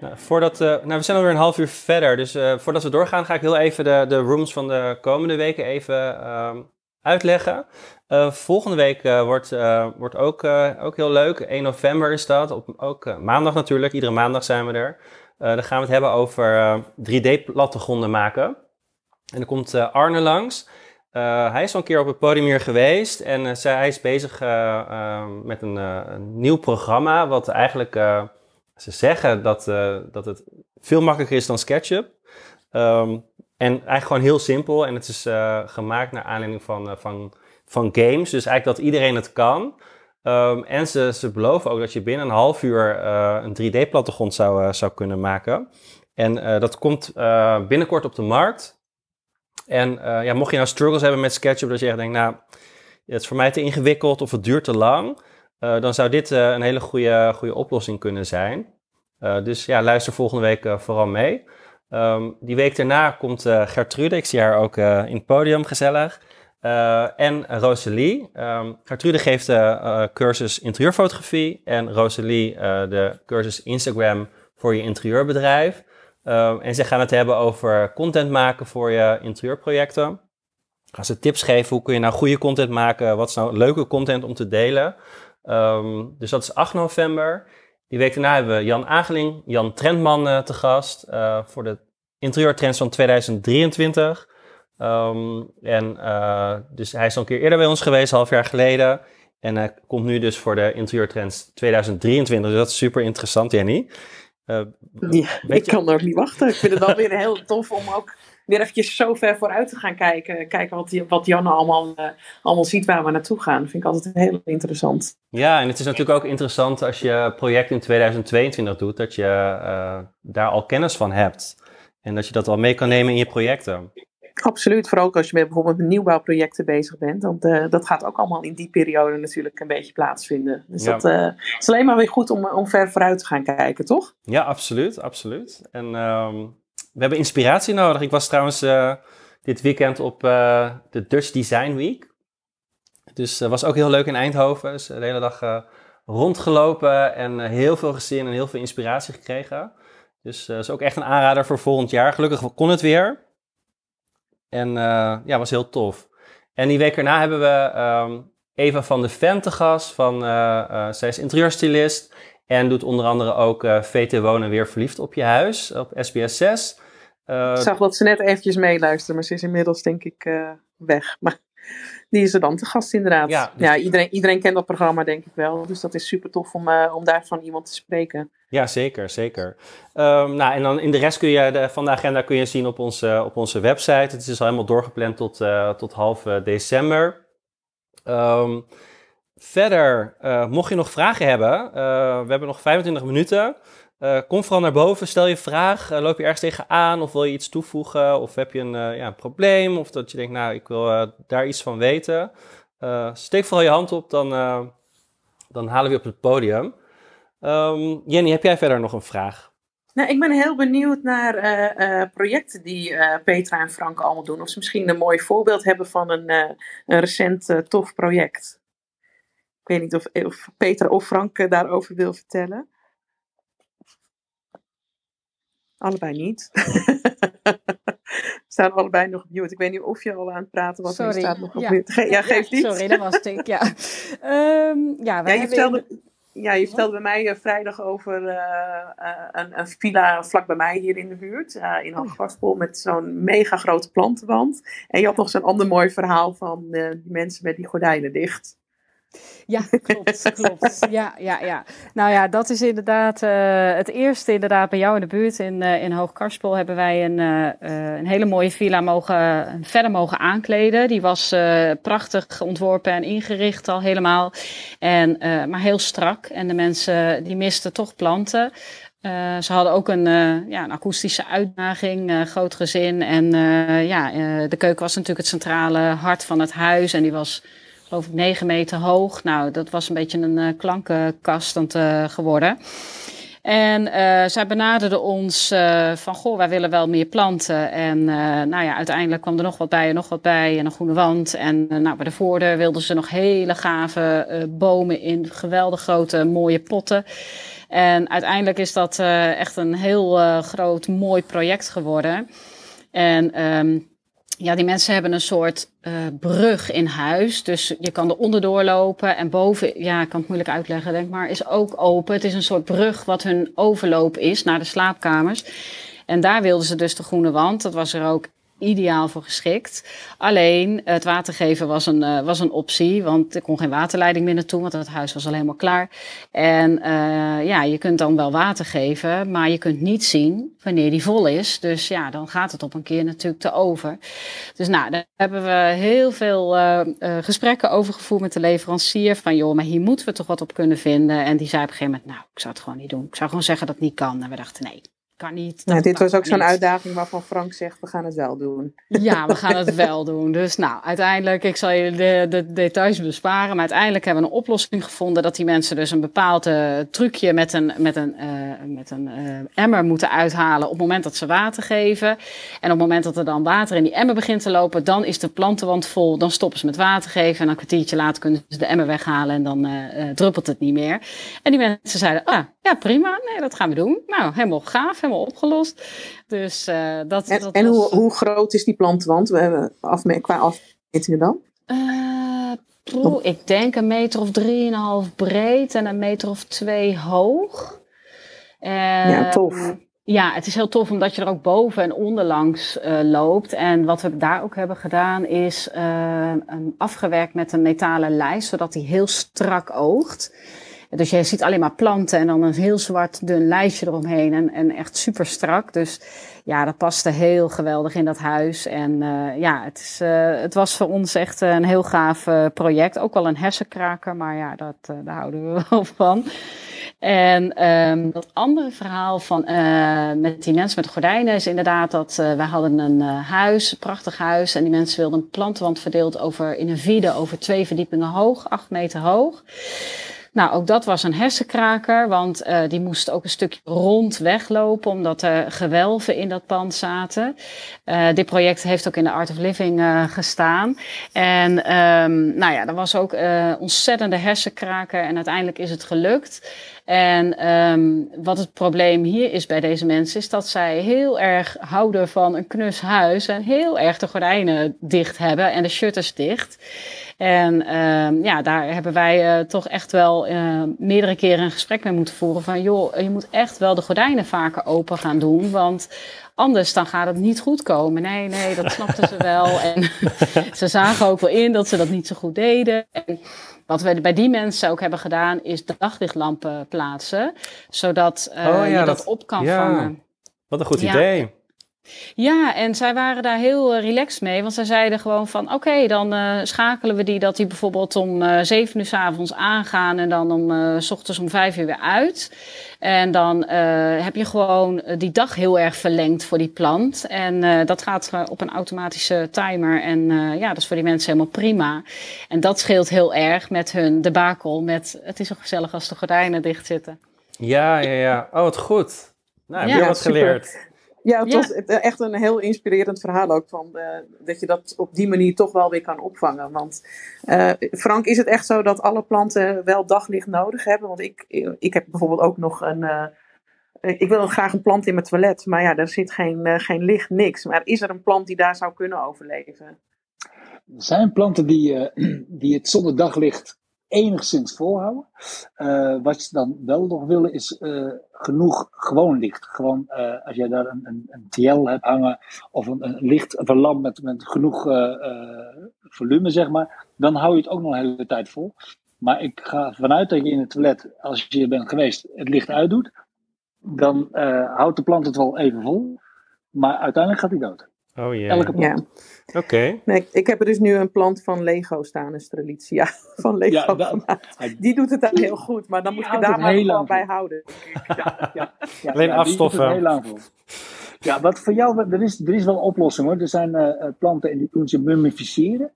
Nou, voordat, nou, we zijn alweer een half uur verder, dus voordat we doorgaan ga ik heel even de, de rooms van de komende weken even ehm, uitleggen. Uh, volgende week uh, wordt, uh, wordt ook, ook heel leuk. 1 november is dat. Op, ook maandag natuurlijk. Iedere maandag zijn we er. dan gaan we het hebben over 3D-plattegronden maken. En dan komt Arne langs. hij is al een keer op het podium hier geweest. En zij, hij is bezig met een, een, nieuw programma. Wat eigenlijk, ze zeggen dat, dat het veel makkelijker is dan SketchUp. Um, en eigenlijk gewoon heel simpel. En het is gemaakt naar aanleiding van, van van games. Dus eigenlijk dat iedereen het kan. Ehm, en ze, ze beloven ook dat je binnen een half uur een 3D-plattegrond zou, zou kunnen maken. En dat komt binnenkort op de markt. En ja, mocht je nou struggles hebben met SketchUp, dat je echt denkt, nou, het is voor mij te ingewikkeld of het duurt te lang, dan zou dit een hele goede, goede oplossing kunnen zijn. dus ja, luister volgende week vooral mee. Ehm, die week daarna komt Gertrude, ik zie haar ook in het podium, gezellig. En Rosalie. Um, Gertrude geeft de cursus interieurfotografie en Rosalie de cursus Instagram voor je interieurbedrijf. Um, en ze gaan het hebben over content maken voor je interieurprojecten. Gaan ze tips geven, hoe kun je nou goede content maken, wat is nou leuke content om te delen. dus dat is 8 november. Die week daarna hebben we Jan Ageling, Jan Trendman uh, te gast uh, voor de interieurtrends van 2023. Um, en dus hij is al een keer eerder bij ons geweest, half jaar geleden. En hij komt nu dus voor de interieurtrends 2023. Dus dat is super interessant, Jenny. Ja, ik kan er niet wachten. Ik vind het wel weer heel tof om ook weer eventjes zo ver vooruit te gaan kijken. Kijken wat, wat Janne allemaal, uh, allemaal ziet waar we naartoe gaan. Dat vind ik altijd heel interessant. Ja, en het is natuurlijk ook interessant als je project in 2022 doet, dat je uh, daar al kennis van hebt. En dat je dat al mee kan nemen in je projecten. Absoluut, vooral ook als je met bijvoorbeeld nieuwbouwprojecten bezig bent. Want uh, dat gaat ook allemaal in die periode natuurlijk een beetje plaatsvinden. Dus ja. dat is alleen maar weer goed om, om ver vooruit te gaan kijken, toch? Ja, absoluut, absoluut. En um, we hebben inspiratie nodig. Ik was trouwens uh, dit weekend op de Dutch Design Week. Dus dat was ook heel leuk in Eindhoven. Dus de hele dag rondgelopen en heel veel gezien en heel veel inspiratie gekregen. Dus dat is ook echt een aanrader voor volgend jaar. Gelukkig kon het weer. En ja, was heel tof. En die week erna hebben we um, Eva van de Ven te gast. Van, zij is interieurstylist. En doet onder andere ook VT Wonen weer verliefd op je huis op SBS 6. Uh, ik zag dat ze net eventjes meeluisteren, maar ze is inmiddels denk ik weg. Maar die is er dan te gast inderdaad. Ja, dus ja iedereen, iedereen kent dat programma denk ik wel. Dus dat is super tof om, uh, om daarvan iemand te spreken. Ja, zeker, zeker. Um, nou, en dan in de rest kun je de, van de agenda kun je zien op onze, op onze website. Het is al helemaal doorgepland tot, tot half december. Um, Verder, uh, mocht je nog vragen hebben, we hebben nog 25 minuten. Uh, kom vooral naar boven, stel je vraag. loop je ergens tegenaan of wil je iets toevoegen? Of heb je een, ja, een probleem? Of dat je denkt, nou, ik wil daar iets van weten. steek vooral je hand op, dan, dan halen we je op het podium. Um, Jenny, heb jij verder nog een vraag? Nou, ik ben heel benieuwd naar projecten die Petra en Frank allemaal doen. Of ze misschien een mooi voorbeeld hebben van een, een recent tof project. Ik weet niet of, of Peter of Frank eh, daarover wil vertellen. Allebei niet. We staan allebei nog op mute. Ik weet niet of je al aan het praten was. Sorry. staat nog op ja. mute. ja, niet. Sorry, dat was ik. Ja, um, ja, ja, je vertelde, ja, je vertelde bij mij uh, vrijdag over uh, uh, een, een, villa vlak bij mij hier in de buurt. in Hoogvaspel met zo'n mega grote plantenwand. En je had nog zo'n ander mooi verhaal van die mensen met die gordijnen dicht. Ja, klopt, klopt. Ja, ja, ja. Nou ja, dat is inderdaad uh, het eerste inderdaad bij jou in de buurt in, uh, in Hoogkarspel hebben wij een, uh, een hele mooie villa mogen, verder mogen aankleden. Die was prachtig ontworpen en ingericht al helemaal. En, maar heel strak. En de mensen die misten toch planten. Uh, ze hadden ook een, uh, ja, een akoestische uitdaging, uh, groot gezin. En ja, de keuken was natuurlijk het centrale hart van het huis. En die was geloof 9 meter hoog. Nou, dat was een beetje een uh, klankenkast uh, geworden. En uh, zij benaderden ons van, goh, wij willen wel meer planten. En nou ja, uiteindelijk kwam er nog wat bij en nog wat bij en een groene wand. En nou, bij de voordeur wilden ze nog hele gave bomen in geweldig grote mooie potten. En uiteindelijk is dat echt een heel groot mooi project geworden. En um, ja, die mensen hebben een soort uh, brug in huis. Dus je kan er onderdoor lopen. En boven, ja, ik kan het moeilijk uitleggen, denk maar, is ook open. Het is een soort brug wat hun overloop is naar de slaapkamers. En daar wilden ze dus de groene wand. Dat was er ook ideaal voor geschikt. Alleen het water geven was een, uh, was een optie, want er kon geen waterleiding meer naartoe, want het huis was al helemaal klaar. En uh, ja, je kunt dan wel water geven, maar je kunt niet zien wanneer die vol is. Dus ja, dan gaat het op een keer natuurlijk te over. Dus nou, daar hebben we heel veel uh, gesprekken over gevoerd met de leverancier. Van joh, maar hier moeten we toch wat op kunnen vinden. En die zei op een gegeven moment, nou, ik zou het gewoon niet doen. Ik zou gewoon zeggen dat het niet kan. En we dachten, nee, kan niet. Nou, dit was ook zo'n uitdaging waarvan Frank zegt, we gaan het wel doen. Ja, we gaan het wel doen. Dus nou, uiteindelijk, ik zal je de, de details besparen, maar uiteindelijk hebben we een oplossing gevonden dat die mensen dus een bepaald uh, trucje met een, met een, uh, met een uh, emmer moeten uithalen op het moment dat ze water geven. En op het moment dat er dan water in die emmer begint te lopen, dan is de plantenwand vol, dan stoppen ze met water geven en een kwartiertje later kunnen ze de emmer weghalen en dan druppelt het niet meer. En die mensen zeiden, ah, ja prima, nee, dat gaan we doen. Nou, helemaal gaaf, helemaal opgelost. Dus uh, dat, en, dat en hoe, hoe groot is die plantenwand we hebben afme qua afmetingen dan? Uh, proe, ik denk een meter of drieënhalf breed en een meter of twee hoog. Uh, ja, tof. Ja, het is heel tof omdat je er ook boven en onderlangs uh, loopt. En wat we daar ook hebben gedaan is uh, afgewerkt met een metalen lijst, zodat die heel strak oogt. Dus je ziet alleen maar planten en dan een heel zwart dun lijstje eromheen en, en echt super strak. Dus ja, dat paste heel geweldig in dat huis. En uh, ja, het, is, uh, het was voor ons echt een heel gaaf uh, project. Ook wel een hersenkraker, maar ja, dat, daar houden we wel van. En um, dat andere verhaal van met die mensen met gordijnen is inderdaad dat wij hadden een huis, een prachtig huis. En die mensen wilden een plantenwand verdeeld over, in een vide over twee verdiepingen hoog, acht meter hoog. Nou, ook dat was een hersenkraker, want uh, die moest ook een stukje rond weglopen, omdat er gewelven in dat pand zaten. Uh, dit project heeft ook in de Art of Living uh, gestaan. En um, nou ja, dat was ook ontzettende hersenkraker en uiteindelijk is het gelukt. En um, wat het probleem hier is bij deze mensen, is dat zij heel erg houden van een knus huis en heel erg de gordijnen dicht hebben en de shutters dicht. En um, ja, daar hebben wij uh, toch echt wel uh, meerdere keren een gesprek mee moeten voeren van joh, je moet echt wel de gordijnen vaker open gaan doen, want anders dan gaat het niet goed komen. Nee, nee, dat snapten ze wel. En ze zagen ook wel in dat ze dat niet zo goed deden. En wat we bij die mensen ook hebben gedaan, is daglichtlampen plaatsen, zodat uh, oh, ja, je dat, dat, op kan ja. vangen. Wat een goed idee. Ja, en zij waren daar heel uh, relaxed mee. Want zij zeiden gewoon van... oké, okay, dan uh, schakelen we die dat die bijvoorbeeld om uh, zeven uur s avonds aangaan... en dan om uh, s ochtends om vijf uur weer uit. En dan heb je gewoon die dag heel erg verlengd voor die plant. En dat gaat op een automatische timer. En ja, dat is voor die mensen helemaal prima. En dat scheelt heel erg met hun debakel. Met het is zo gezellig als de gordijnen dicht zitten. Ja, ja, ja. Oh, wat goed. Nou, heb je wat geleerd. Ja, het was echt een heel inspirerend verhaal ook. Van, uh, dat je dat op die manier toch wel weer kan opvangen. Want uh, Frank, is het echt zo dat alle planten wel daglicht nodig hebben? Want ik, ik heb bijvoorbeeld ook nog een. Uh, ik wil graag een plant in mijn toilet. Maar ja, daar zit geen, geen licht, niks. Maar is er een plant die daar zou kunnen overleven? Er zijn planten die, die het zonder daglicht enigszins volhouden. Uh, wat ze dan wel nog willen is uh, genoeg gewoon licht. Gewoon uh, als jij daar een, een, een, TL hebt hangen of een, een licht of een lamp met, met genoeg volume, zeg maar, dan hou je het ook nog een hele tijd vol. Maar ik ga vanuit dat je in het toilet, als je bent geweest, het licht uitdoet, dan houdt de plant het wel even vol. Maar uiteindelijk gaat hij dood. Oh yeah. Elke plant. Ja. Oké. Okay. Nee, ik heb er dus nu een plant van Lego staan, een Strelitzia van Lego ja, dat, Die doet het dan heel goed, maar dan moet je daar maar gewoon bij houden. Ja, ja, ja, Alleen afstoffen. Heel lang voor. Ja, wat voor jou, er is, er is wel een oplossing hoor. Er zijn uh, planten en die doen ze mummificeren.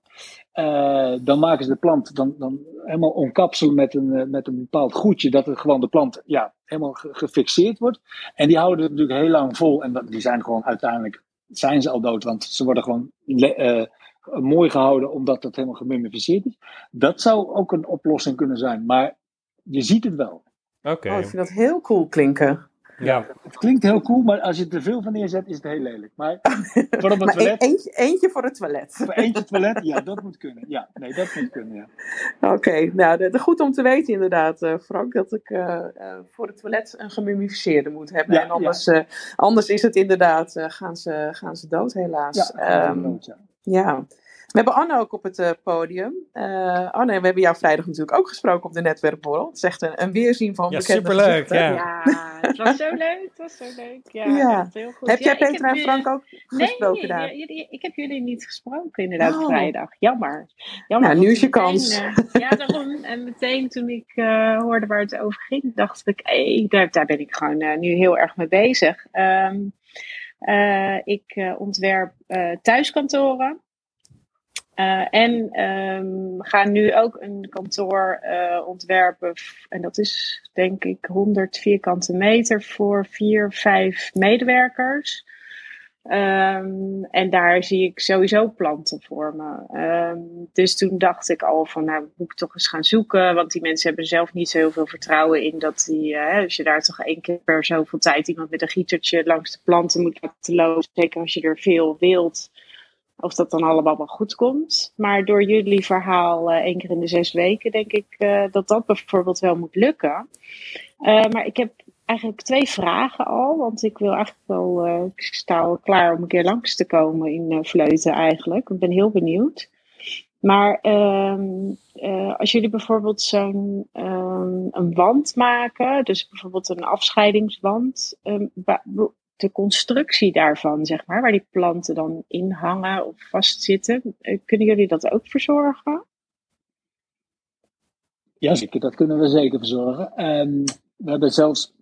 Uh, dan maken ze de plant dan, dan helemaal omkapselen met een, uh, met een bepaald goedje, dat het gewoon de plant ja, helemaal gefixeerd wordt. En die houden het natuurlijk heel lang vol en dat, die zijn gewoon uiteindelijk zijn ze al dood, want ze worden gewoon uh, mooi gehouden omdat het helemaal gemummificeerd is. Dat zou ook een oplossing kunnen zijn, maar je ziet het wel. Oké. Okay. Oh, ik vind dat heel cool klinken. Ja. Het klinkt heel cool, maar als je er te veel van neerzet, is het heel lelijk. Maar voor op het toilet. Eentje, eentje, voor het toilet. Voor eentje toilet, ja, dat moet kunnen. Ja, nee, dat moet kunnen, ja. Oké, okay, nou, goed om te weten inderdaad, uh, Frank, dat ik uh, voor het toilet een gemummificeerde moet hebben. Ja, en anders, ja. anders is het inderdaad, gaan, ze, gaan ze dood helaas. Ja, um, dood, ja. ja. We hebben Anne ook op het uh, podium. Uh, Anne, we hebben jou vrijdag natuurlijk ook gesproken op de netwerkborrel. Het is echt een, een weerzien van ja, bekende superleuk, ja. ja, het was zo leuk. Het was zo leuk. Ja, ja. heel goed. Heb jij ja, Petra en Frank ook gesproken nee, daar? Nee, jullie, ik heb jullie niet gesproken inderdaad oh. vrijdag. Jammer. Jammer nou, nu is je kans. Uh, ja, daarom. En meteen toen ik hoorde waar het over ging, dacht ik, hey, daar, daar ben ik gewoon nu heel erg mee bezig. Um, ik ontwerp thuiskantoren. Uh, en we gaan nu ook een kantoor uh, ontwerpen. En dat is denk ik 100 vierkante meter voor vier, vijf medewerkers. Um, en daar zie ik sowieso planten voor me. Um, dus toen dacht ik al van, nou moet ik toch eens gaan zoeken. Want die mensen hebben zelf niet zo heel veel vertrouwen in dat die, uh, als je daar toch één keer per zoveel tijd iemand met een gietertje langs de planten moet laten lopen. Zeker als je er veel wilt of dat dan allemaal wel goed komt. Maar door jullie verhaal uh, één keer in de zes weken denk ik uh, dat dat bijvoorbeeld wel moet lukken. Uh, maar ik heb eigenlijk twee vragen al. Want ik wil eigenlijk wel, ik sta al klaar om een keer langs te komen in Vleuten eigenlijk. Ik ben heel benieuwd. Maar um, als jullie bijvoorbeeld zo'n um, een wand maken, dus bijvoorbeeld een afscheidingswand, um, de constructie daarvan, zeg maar, waar die planten dan in hangen of vastzitten. Eh, kunnen jullie dat ook verzorgen? Ja, zeker. Dat kunnen we zeker verzorgen. Um, we hebben zelfs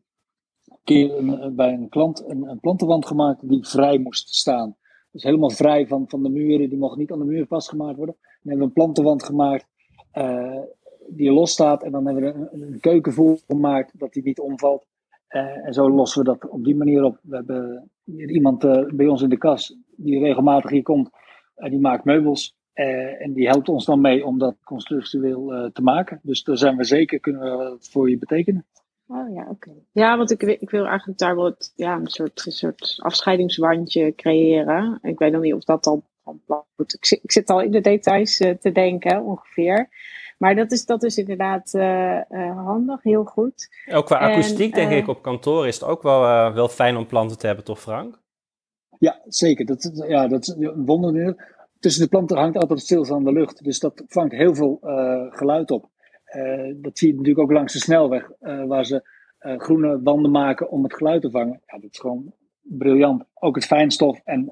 een keer een, bij een klant een, een, plantenwand gemaakt die vrij moest staan. Dus helemaal vrij van, van de muren, die mocht niet aan de muur vastgemaakt worden. Dan hebben we een plantenwand gemaakt uh, die los staat. En dan hebben we een, een keuken gemaakt dat die niet omvalt. Uh, en zo lossen we dat op die manier op. We hebben hier iemand uh, bij ons in de kas die regelmatig hier komt. Uh, die maakt meubels. en die helpt ons dan mee om dat constructueel te maken. Dus daar zijn we zeker, kunnen we wat voor je betekenen. Oh ja, oké. Ja, want ik, ik wil eigenlijk daar wel ja, een soort, soort afscheidingswandje creëren. Ik weet nog niet of dat dan van plan moet. Ik zit al in de details te denken, ongeveer. Maar dat is, dat is inderdaad uh, uh, handig, heel goed. Ook qua akoestiek, en, denk uh, ik, op kantoor is het ook wel, wel fijn om planten te hebben, toch Frank? Ja, zeker. Dat, ja, dat is een wonder. Tussen de planten hangt altijd stilstaande lucht. Dus dat vangt heel veel geluid op. dat zie je natuurlijk ook langs de snelweg, waar ze groene wanden maken om het geluid te vangen. Ja, dat is gewoon briljant. Ook het fijnstof en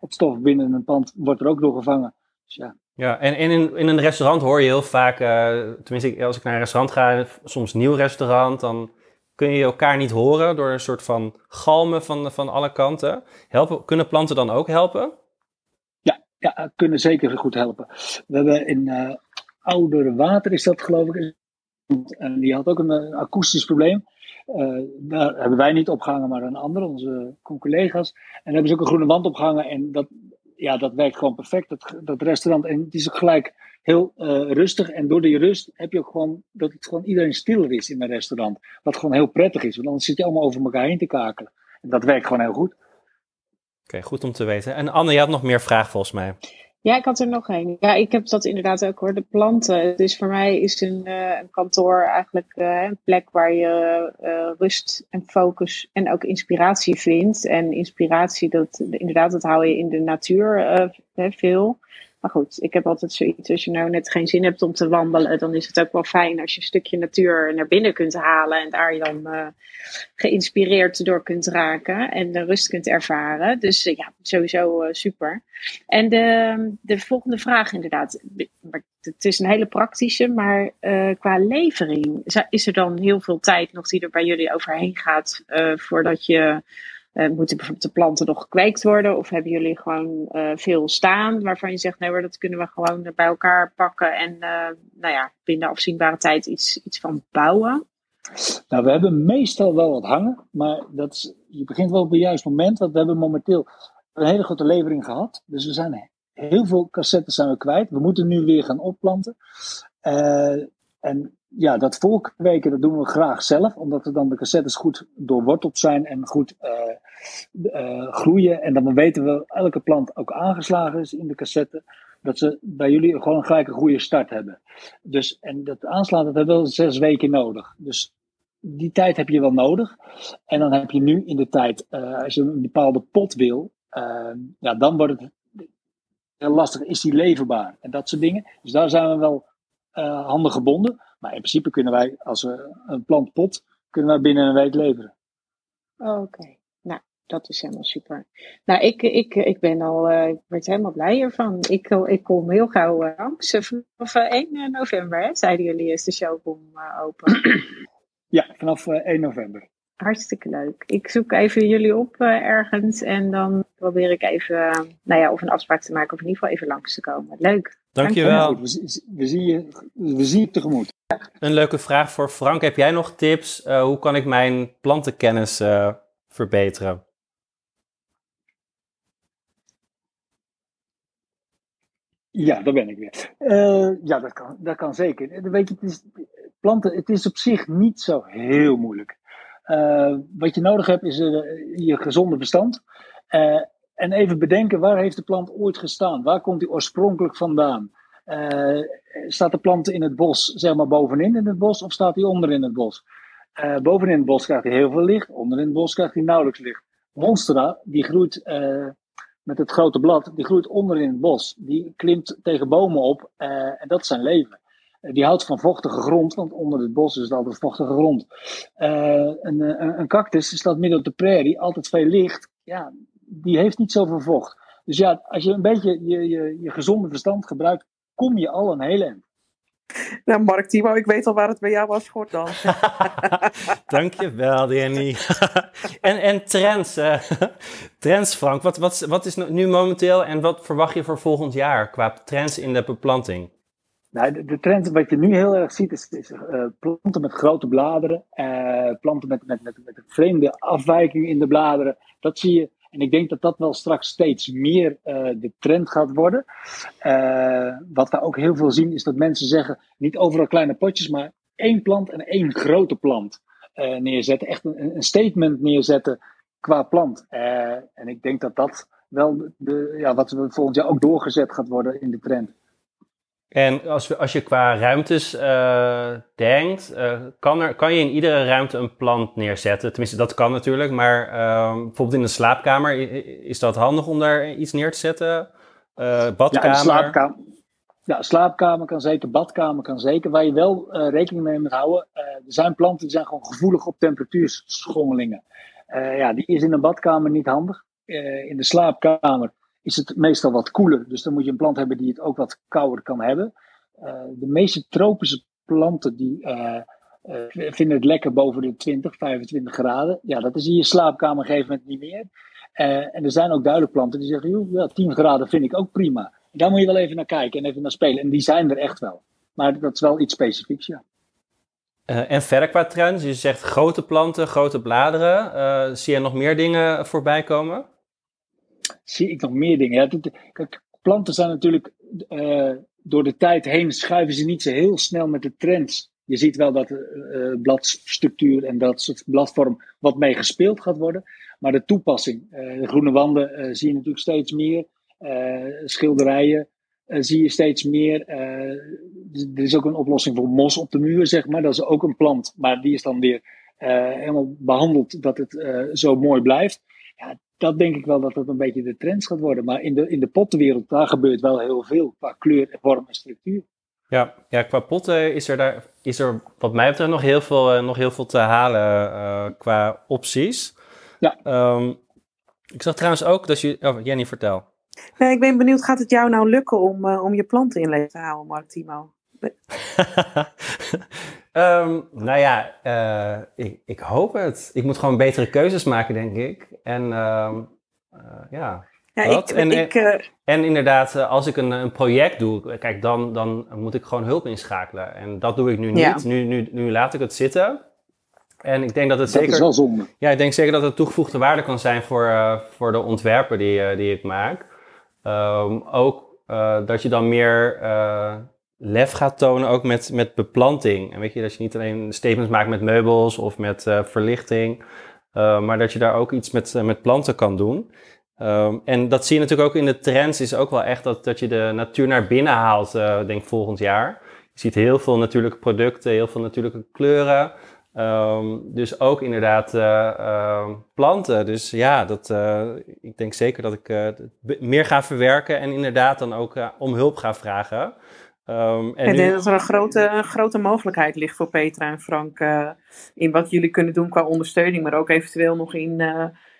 het stof binnen een pand wordt er ook door gevangen. Dus ja, ja, en in, in een restaurant hoor je heel vaak, uh, tenminste als ik naar een restaurant ga, soms nieuw restaurant, dan kun je elkaar niet horen door een soort van galmen van, van alle kanten. Helpen, kunnen planten dan ook helpen? Ja, ja, kunnen zeker goed helpen. We hebben in uh, Water, is dat geloof ik, en die had ook een, een akoestisch probleem. Daar hebben wij niet opgehangen, maar een ander, onze collega's. En hebben ze ook een groene wand opgehangen. En dat, ja, dat werkt gewoon perfect, dat, dat restaurant. En het is ook gelijk heel uh, rustig. En door die rust heb je ook gewoon dat het gewoon iedereen stiller is in mijn restaurant. Wat gewoon heel prettig is, want anders zit je allemaal over elkaar heen te kakelen. En dat werkt gewoon heel goed. Oké, goed om te weten. En Anne, je had nog meer vragen volgens mij. Ja, ik had er nog één. Ja, ik heb dat inderdaad ook hoor. De planten. Dus voor mij is een, uh, een kantoor eigenlijk uh, een plek waar je uh, rust en focus en ook inspiratie vindt. En inspiratie, dat inderdaad, dat hou je in de natuur veel. Maar goed, ik heb altijd zoiets, als je nou net geen zin hebt om te wandelen, dan is het ook wel fijn als je een stukje natuur naar binnen kunt halen en daar je dan uh, geïnspireerd door kunt raken en de rust kunt ervaren. Dus uh, ja, sowieso uh, super. En de, de volgende vraag inderdaad, het is een hele praktische, maar qua levering, is er dan heel veel tijd nog die er bij jullie overheen gaat voordat je moeten bijvoorbeeld de planten nog gekweekt worden? Of hebben jullie gewoon uh, veel staan waarvan je zegt, nee hoor, dat kunnen we gewoon bij elkaar pakken en uh, nou ja, binnen afzienbare tijd iets, iets van bouwen? Nou, we hebben meestal wel wat hangen, maar dat je begint wel op het juiste moment, want we hebben momenteel een hele grote levering gehad. Dus we zijn heel veel cassettes zijn we kwijt. We moeten nu weer gaan opplanten. en ja, dat volkweken dat doen we graag zelf, omdat er dan de cassettes goed doorworteld zijn en goed uh, groeien. En dan weten we elke plant ook aangeslagen is in de cassette. Dat ze bij jullie gewoon gelijk een goede start hebben. Dus, en dat aanslaan, dat hebben we zes weken nodig. Dus die tijd heb je wel nodig. En dan heb je nu in de tijd, uh, als je een bepaalde pot wil, ja, dan wordt het heel lastig. Is die leverbaar? En dat soort dingen. Dus daar zijn we wel handen gebonden. Maar in principe kunnen wij, als we een plant pot, kunnen wij binnen een week leveren. Oké, nou, dat is helemaal super. Nou, ik, ik, ik ben al, uh, ik word helemaal blij hiervan. Ik, ik kom heel gauw uh, langs. Vanaf 1 november, hè, zeiden jullie, is de showroom open. ja, vanaf 1 november. Hartstikke leuk. Ik zoek even jullie op ergens en dan probeer ik even, nou ja, of een afspraak te maken of in ieder geval even langs te komen. Leuk. Dankjewel. We, we, zien je, we zien je tegemoet. Een leuke vraag voor Frank. Heb jij nog tips? Uh, hoe kan ik mijn plantenkennis uh, verbeteren? Ja, daar ben ik weer. Uh, ja, dat kan, dat kan zeker. Weet je, het is, planten, het is op zich niet zo heel moeilijk. Wat je nodig hebt is je gezonde verstand. En even bedenken, waar heeft de plant ooit gestaan? Waar komt die oorspronkelijk vandaan? Staat de plant in het bos, zeg maar bovenin in het bos, of staat hij onder in het bos? Bovenin het bos krijgt hij heel veel licht, onderin het bos krijgt hij nauwelijks licht. Monstera, die groeit met het grote blad, die groeit onder in het bos. Die klimt tegen bomen op en dat is zijn leven. Die houdt van vochtige grond, want onder het bos is het altijd vochtige grond. een, een, een cactus staat midden op de prairie, altijd veel licht. Ja, die heeft niet zoveel vocht. Dus ja, als je een beetje je, je, je gezonde verstand gebruikt, kom je al een hele eind. Nou, Mark Timo, ik weet al waar het bij jou was schort dan. Dankjewel, Danny. en, en trends, uh, trends Frank, wat, wat, wat is nu momenteel en wat verwacht je voor volgend jaar qua trends in de beplanting? Nou, de, de trend wat je nu heel erg ziet is, uh, planten met grote bladeren, uh, planten met, met, met, met een vreemde afwijking in de bladeren. Dat zie je en ik denk dat dat wel straks steeds meer uh, de trend gaat worden. Wat we ook heel veel zien is dat mensen zeggen, niet overal kleine potjes, maar één plant en één grote plant neerzetten. Echt een, een, statement neerzetten qua plant. en ik denk dat dat wel de, ja, wat volgend jaar ook doorgezet gaat worden in de trend. En als, we, als je qua ruimtes uh, denkt, uh, kan, er, kan je in iedere ruimte een plant neerzetten? Tenminste, dat kan natuurlijk, maar uh, bijvoorbeeld in de slaapkamer, is dat handig om daar iets neer te zetten? Uh, badkamer? Ja, slaapkamer. Ja, slaapkamer kan zeker, badkamer kan zeker. Waar je wel rekening mee moet houden, er zijn planten die zijn gewoon gevoelig op temperatuurschommelingen. ja, die is in een badkamer niet handig. in de slaapkamer is het meestal wat koeler. Dus dan moet je een plant hebben die het ook wat kouder kan hebben. Uh, de meeste tropische planten die uh, uh, vinden het lekker boven de 20, 25 graden. Ja, dat is in je slaapkamer een gegeven moment niet meer. en er zijn ook duidelijk planten die zeggen, joh, ja, 10 graden vind ik ook prima. daar moet je wel even naar kijken en even naar spelen. En die zijn er echt wel. Maar dat is wel iets specifieks, ja. en verder qua trends, je zegt grote planten, grote bladeren. zie je nog meer dingen voorbij komen? Zie ik nog meer dingen. Ja, planten zijn natuurlijk uh, door de tijd heen schuiven ze niet zo heel snel met de trends. Je ziet wel dat uh, bladstructuur en dat soort bladvorm wat mee gespeeld gaat worden. Maar de toepassing, de groene wanden zie je natuurlijk steeds meer. schilderijen zie je steeds meer. er is ook een oplossing voor mos op de muur, zeg maar. Dat is ook een plant, maar die is dan weer helemaal behandeld dat het zo mooi blijft. Ja, dat denk ik wel dat dat een beetje de trend gaat worden. Maar in de, in de pottenwereld, daar gebeurt wel heel veel qua kleur, vorm en structuur. Ja, ja qua potten is er, daar, is er wat mij betreft nog heel veel, uh, nog heel veel te halen uh, qua opties. Ja. Um, ik zag trouwens ook dat je... Oh, Jenny, vertel. Nee, ik ben benieuwd, gaat het jou nou lukken om, uh, om je planten in leven te houden, Mark Timo? um, nou ja, uh, ik, ik, hoop het. Ik moet gewoon betere keuzes maken, denk ik. En um, uh, ja. Ja, ik, en, ik, uh... en inderdaad, als ik een, een, project doe, kijk, dan, dan moet ik gewoon hulp inschakelen. En dat doe ik nu niet. Ja. Nu, nu, nu laat ik het zitten. En ik denk dat het dat zeker. Is wel zonde. Ja, ik denk zeker dat het toegevoegde waarde kan zijn voor, uh, voor de ontwerpen die, uh, die ik maak. Um, ook uh, dat je dan meer lef gaat tonen ook met, met beplanting. En weet je, dat je niet alleen statements maakt met meubels of met uh, verlichting, uh, maar dat je daar ook iets met, uh, met planten kan doen. Um, en dat zie je natuurlijk ook in de trends, is ook wel echt dat, dat je de natuur naar binnen haalt, denk volgend jaar. Je ziet heel veel natuurlijke producten, heel veel natuurlijke kleuren. Um, dus ook inderdaad uh, planten. Dus ja, dat, ik denk zeker dat ik meer ga verwerken en inderdaad dan ook om hulp ga vragen. Um, en ik denk dat er een grote, een grote mogelijkheid ligt voor Petra en Frank in wat jullie kunnen doen qua ondersteuning, maar ook eventueel nog in,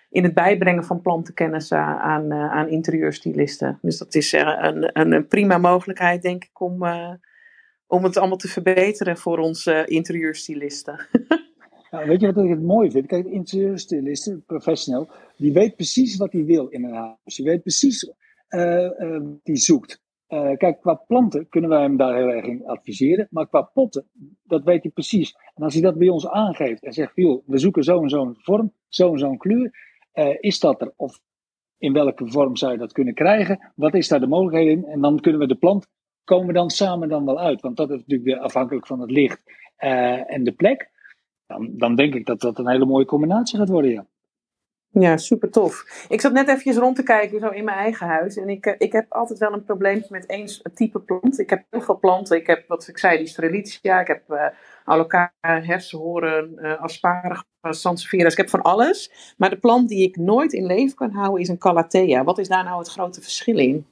in het bijbrengen van plantenkennis aan, aan interieurstylisten. Dus dat is een, een, een, prima mogelijkheid, denk ik, om om het allemaal te verbeteren voor onze interieurstylisten. Ja, weet je wat ik het mooi vind? Kijk, de interieurstylisten, professional, die weet precies wat hij wil in een huis. Die weet precies uh, uh, wat hij zoekt. Uh, kijk, qua planten kunnen wij hem daar heel erg in adviseren. Maar qua potten, dat weet hij precies. En als hij dat bij ons aangeeft en zegt, joh, we zoeken zo zo'n vorm, zo en zo'n kleur. is dat er? Of in welke vorm zou je dat kunnen krijgen? Wat is daar de mogelijkheid in? En dan kunnen we de plant komen dan samen dan wel uit? Want dat is natuurlijk weer afhankelijk van het licht uh, en de plek. Dan, dan denk ik dat dat een hele mooie combinatie gaat worden, ja. Ja, super tof. Ik zat net eventjes rond te kijken zo in mijn eigen huis. En ik, eh, ik heb altijd wel een probleem met één type plant. Ik heb heel veel planten. Ik heb, wat ik zei, die strelitzia. Ik heb uh, alocara, hersenhoorn, uh, asparagus, sansevieras. Ik heb van alles. Maar de plant die ik nooit in leven kan houden is een calathea. Wat is daar nou het grote verschil in?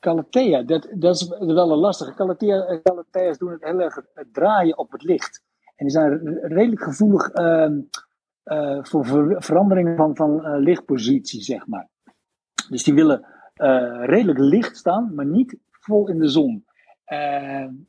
Calathea, dat, dat is wel een lastige. Calathea, Calathea's doen het heel erg het draaien op het licht. En die zijn redelijk gevoelig uh, uh, voor ver veranderingen van, van uh, lichtpositie, zeg maar. Dus die willen eh, redelijk licht staan, maar niet vol in de zon.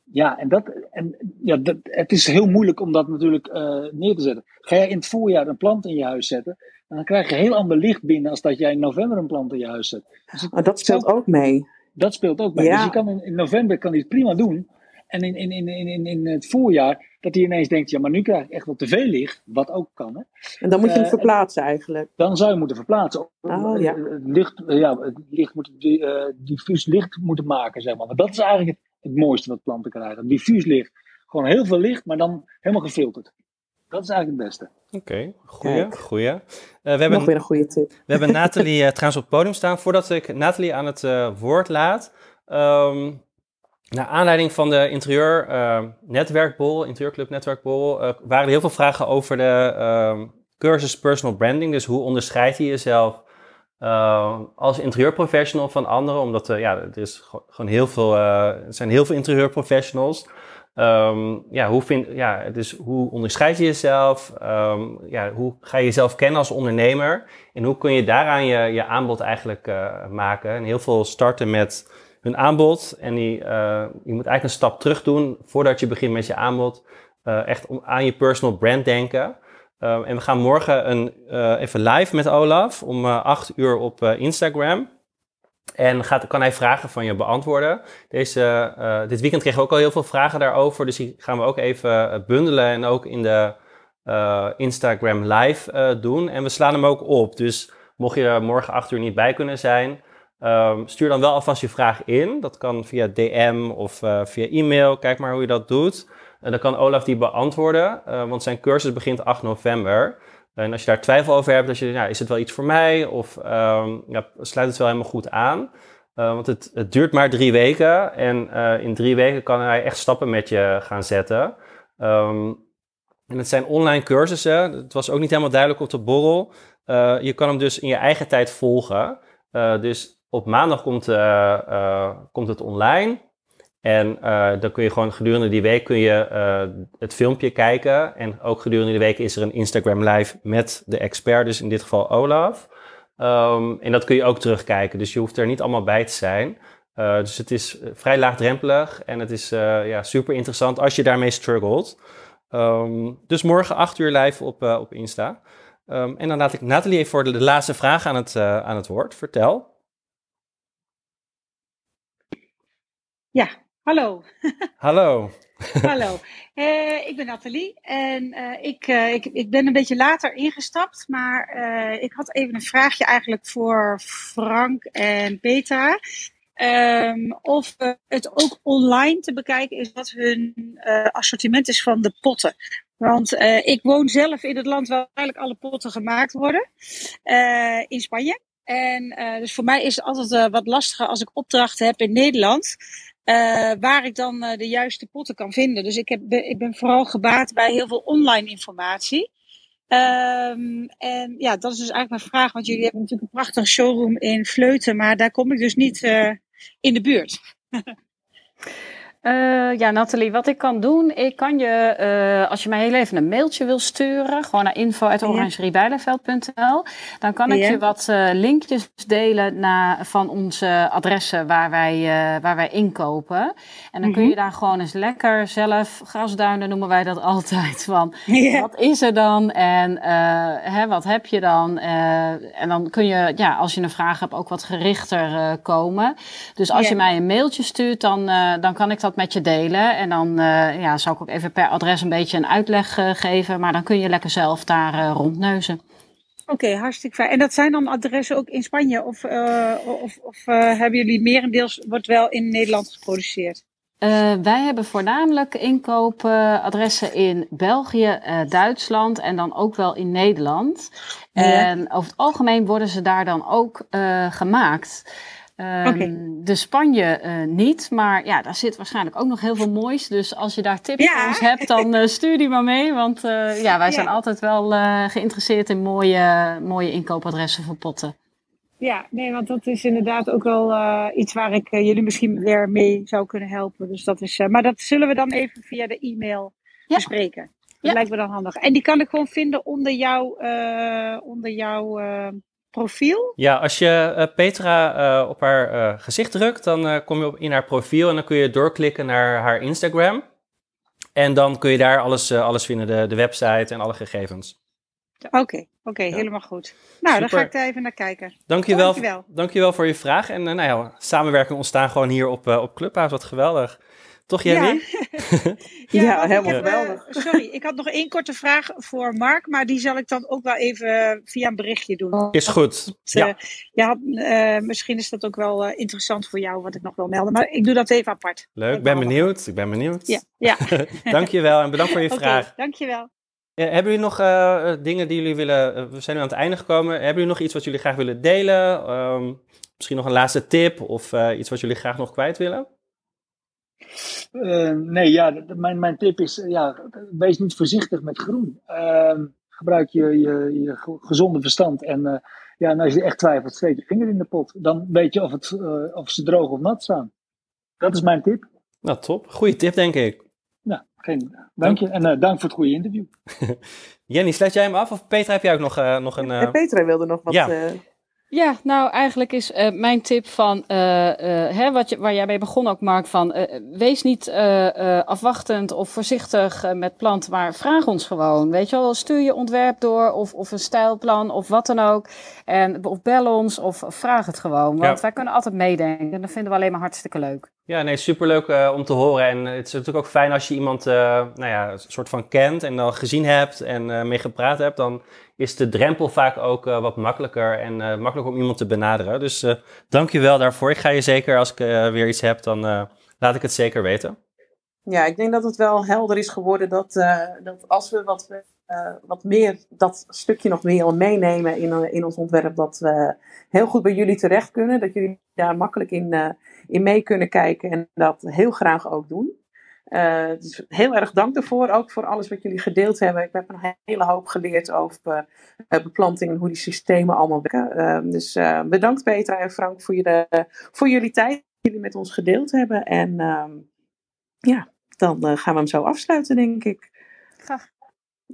ja, en, dat, en ja, dat, het is heel moeilijk om dat natuurlijk neer te zetten. Ga jij in het voorjaar een plant in je huis zetten, dan krijg je heel ander licht binnen als dat jij in november een plant in je huis zet. Dus maar dat speelt ook mee. Dat speelt ook mee. Dus je kan in, in, november kan hij het prima doen. En in, in, in, in, in het voorjaar, dat hij ineens denkt, ja, maar nu krijg ik echt wel te veel licht. Wat ook kan, hè. En dan moet je hem uh, verplaatsen eigenlijk. Dan zou je moeten verplaatsen. Oh, ja. Het licht, ja, het licht moet, uh, diffuus licht moeten maken, zeg maar. Maar dat is eigenlijk het, het mooiste wat planten krijgen. Diffuus licht. Gewoon heel veel licht, maar dan helemaal gefilterd. Dat is eigenlijk het beste. Oké, okay, goeie, Uh, we hebben, Nog weer een goede tip. We hebben Nathalie uh, trouwens op het podium staan. Voordat ik Nathalie aan het uh, woord laat. Um, naar aanleiding van de interieur netwerkbol, interieurclub netwerkbol, waren er heel veel vragen over de um, cursus personal branding. Dus hoe onderscheid je jezelf als interieurprofessional van anderen? Omdat ja, er, is gewoon heel veel, er zijn heel veel interieurprofessionals. Um, ja, hoe vind, ja, dus hoe onderscheid je jezelf? Um, ja, hoe ga je jezelf kennen als ondernemer? En hoe kun je daaraan je, je aanbod eigenlijk maken? En heel veel starten met hun aanbod. En die, uh, je moet eigenlijk een stap terug doen voordat je begint met je aanbod. Uh, echt om, aan je personal brand denken. Um, en we gaan morgen een, even live met Olaf om 8 uur op Instagram. En gaat, kan hij vragen van je beantwoorden. Deze, uh, dit weekend kregen we ook al heel veel vragen daarover. Dus die gaan we ook even eh, bundelen en ook in de uh, Instagram live uh, doen. En we slaan hem ook op. Dus mocht je er morgen 8 uur niet bij kunnen zijn, um, stuur dan wel alvast je vraag in. Dat kan via DM of via e-mail. Kijk maar hoe je dat doet. En dan kan Olaf die beantwoorden, want zijn cursus begint 8 november. En als je daar twijfel over hebt, dat je, ja, is het wel iets voor mij? Of um, ja, sluit het wel helemaal goed aan? Uh, want het, het, duurt maar drie weken. En in drie weken kan hij echt stappen met je gaan zetten. Um, en het zijn online cursussen. Het was ook niet helemaal duidelijk op de borrel. Je kan hem dus in je eigen tijd volgen. dus op maandag komt, komt het online. En uh, dan kun je gewoon gedurende die week kun je uh, het filmpje kijken. En ook gedurende die week is er een Instagram live met de expert, dus in dit geval Olaf. Um, en dat kun je ook terugkijken, dus je hoeft er niet allemaal bij te zijn. Uh, dus het is vrij laagdrempelig en het is ja, super interessant als je daarmee struggelt. Um, dus morgen 8 uur live op, op Insta. Um, en dan laat ik Nathalie even voor de, de laatste vraag aan het, aan het woord. Vertel. Ja, Hallo. Hallo. Hallo. Uh, ik ben Nathalie en uh, ik, uh, ik, ik ben een beetje later ingestapt, maar ik had even een vraagje eigenlijk voor Frank en Petra. Ehm, of het ook online te bekijken is wat hun assortiment is van de potten. Want ik woon zelf in het land waar eigenlijk alle potten gemaakt worden, in Spanje. En dus voor mij is het altijd wat lastiger als ik opdrachten heb in Nederland. Uh, waar ik dan uh, de juiste potten kan vinden. Dus ik, heb, ik ben vooral gebaat bij heel veel online informatie. Um, en ja, dat is dus eigenlijk mijn vraag. Want jullie hebben natuurlijk een prachtige showroom in Vleuten. Maar daar kom ik dus niet uh, in de buurt. Uh, ja, Nathalie, wat ik kan doen, ik kan je, uh, als je mij heel even een mailtje wil sturen, gewoon naar info.orangerijbijlenveld.nl, dan kan ik je wat uh, linkjes delen naar, van onze adressen waar wij, waar wij inkopen. En dan mm -hmm. kun je mhm. daar gewoon eens lekker zelf, grasduinen noemen wij dat altijd, van wat is er dan en hè, wat heb je dan? en dan kun je, ja, als je een vraag hebt, ook wat gerichter komen. Dus als je mij een mailtje stuurt, dan, dan kan ik dat met je delen. En dan uh, ja, zal ik ook even per adres een beetje een uitleg uh, geven. Maar dan kun je lekker zelf daar uh, rondneuzen. Oké, okay, hartstikke fijn. En dat zijn dan adressen ook in Spanje? Of, of, of hebben jullie merendeels, wordt wel in Nederland geproduceerd? wij hebben voornamelijk inkoopadressen in België, Duitsland en dan ook wel in Nederland. Ja. En over het algemeen worden ze daar dan ook gemaakt. Um, okay. De Spanje uh, niet, maar ja, daar zit waarschijnlijk ook nog heel veel moois. Dus als je daar tips ja. voor ons hebt, dan uh, stuur die maar mee. Want uh, ja, wij zijn ja. altijd wel geïnteresseerd in mooie, mooie inkoopadressen voor potten. Ja, nee, want dat is inderdaad ook wel iets waar ik jullie misschien weer mee zou kunnen helpen. Dus dat is, maar dat zullen we dan even via de e-mail bespreken. Dat lijkt me dan handig. En die kan ik gewoon vinden onder jouw, onder jouw profiel? Ja, als je uh, Petra uh, op haar uh, gezicht drukt, dan kom je op in haar profiel en dan kun je doorklikken naar haar Instagram. En dan kun je daar alles, alles vinden, de, de website en alle gegevens. Oké, okay, oké, okay, ja. helemaal goed. Nou, Super. dan ga ik daar even naar kijken. Dankjewel, dankjewel. dankjewel voor je vraag. En nou ja, samenwerking ontstaan gewoon hier op, op Clubhouse, wat geweldig. Toch, Jenny? Ja, ja, ja helemaal geweldig. Uh, sorry, ik had nog één korte vraag voor Mark, maar die zal ik dan ook wel even via een berichtje doen. Is goed. Ja, uh, ja uh, misschien is dat ook wel interessant voor jou, wat ik nog wil melden. Maar ik doe dat even apart. Leuk, ik ben benieuwd. Ik ben benieuwd. Ja. ja. dankjewel en bedankt voor je okay, vraag. Dankjewel. Ja, hebben jullie nog dingen die jullie willen... we zijn nu aan het einde gekomen. Hebben jullie nog iets wat jullie graag willen delen? Um, misschien nog een laatste tip of iets wat jullie graag nog kwijt willen? Uh, nee, ja, mijn, mijn tip is, ja, wees niet voorzichtig met groen. Uh, gebruik je, je, je gezonde verstand. En, uh, ja, en als je echt twijfelt, steek je vinger in de pot. Dan weet je of, het, of ze droog of nat staan. Dat is mijn tip. Nou, top. Goeie tip, denk ik. Nou, geen, dank je. En dank voor het goede interview. Jenny, sluit jij hem af? Of Petra, heb jij ook nog, nog een... Petra wilde nog wat... Ja. Ja, nou eigenlijk is uh, mijn tip van, uh, uh, hè, wat je, waar jij mee begon ook Mark, van wees niet afwachtend of voorzichtig met planten, maar vraag ons gewoon. Weet je wel, stuur je ontwerp door of, of een stijlplan of wat dan ook. En, of bel ons of vraag het gewoon, want ja. wij kunnen altijd meedenken en dat vinden we alleen maar hartstikke leuk. Ja, nee, superleuk uh, om te horen. En het is natuurlijk ook fijn als je iemand, uh, nou ja, een soort van kent en dan gezien hebt en uh, mee gepraat hebt. Dan is de drempel vaak ook wat makkelijker en makkelijker om iemand te benaderen. Dus dank je wel daarvoor. Ik ga je zeker, als ik weer iets heb, dan laat ik het zeker weten. Ja, ik denk dat het wel helder is geworden dat, dat als we wat, wat meer, dat stukje nog meer meenemen in, in ons ontwerp, dat we heel goed bij jullie terecht kunnen. Dat jullie daar makkelijk in in mee kunnen kijken en dat heel graag ook doen. Dus heel erg dank daarvoor, ook voor alles wat jullie gedeeld hebben. Ik heb een hele hoop geleerd over uh, beplanting en hoe die systemen allemaal werken. Dus bedankt Petra en Frank voor, jullie, voor jullie tijd die jullie met ons gedeeld hebben. En ehm, ja, dan gaan we hem zo afsluiten, denk ik. Graag.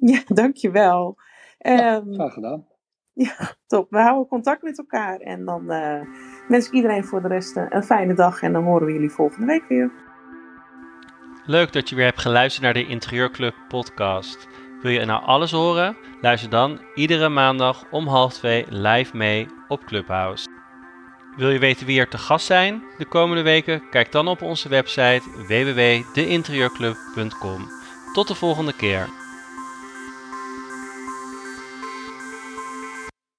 Ja, dankjewel. Ja, um, graag gedaan. Ja, top. We houden contact met elkaar en dan wens ik iedereen voor de rest eh, een fijne dag en dan horen we jullie volgende week weer. Leuk dat je weer hebt geluisterd naar de Interieurclub podcast. Wil je nou alles horen? Luister dan iedere maandag om half twee live mee op Clubhouse. Wil je weten wie er te gast zijn de komende weken? Kijk dan op onze website www.deinterieurclub.com. Tot de volgende keer.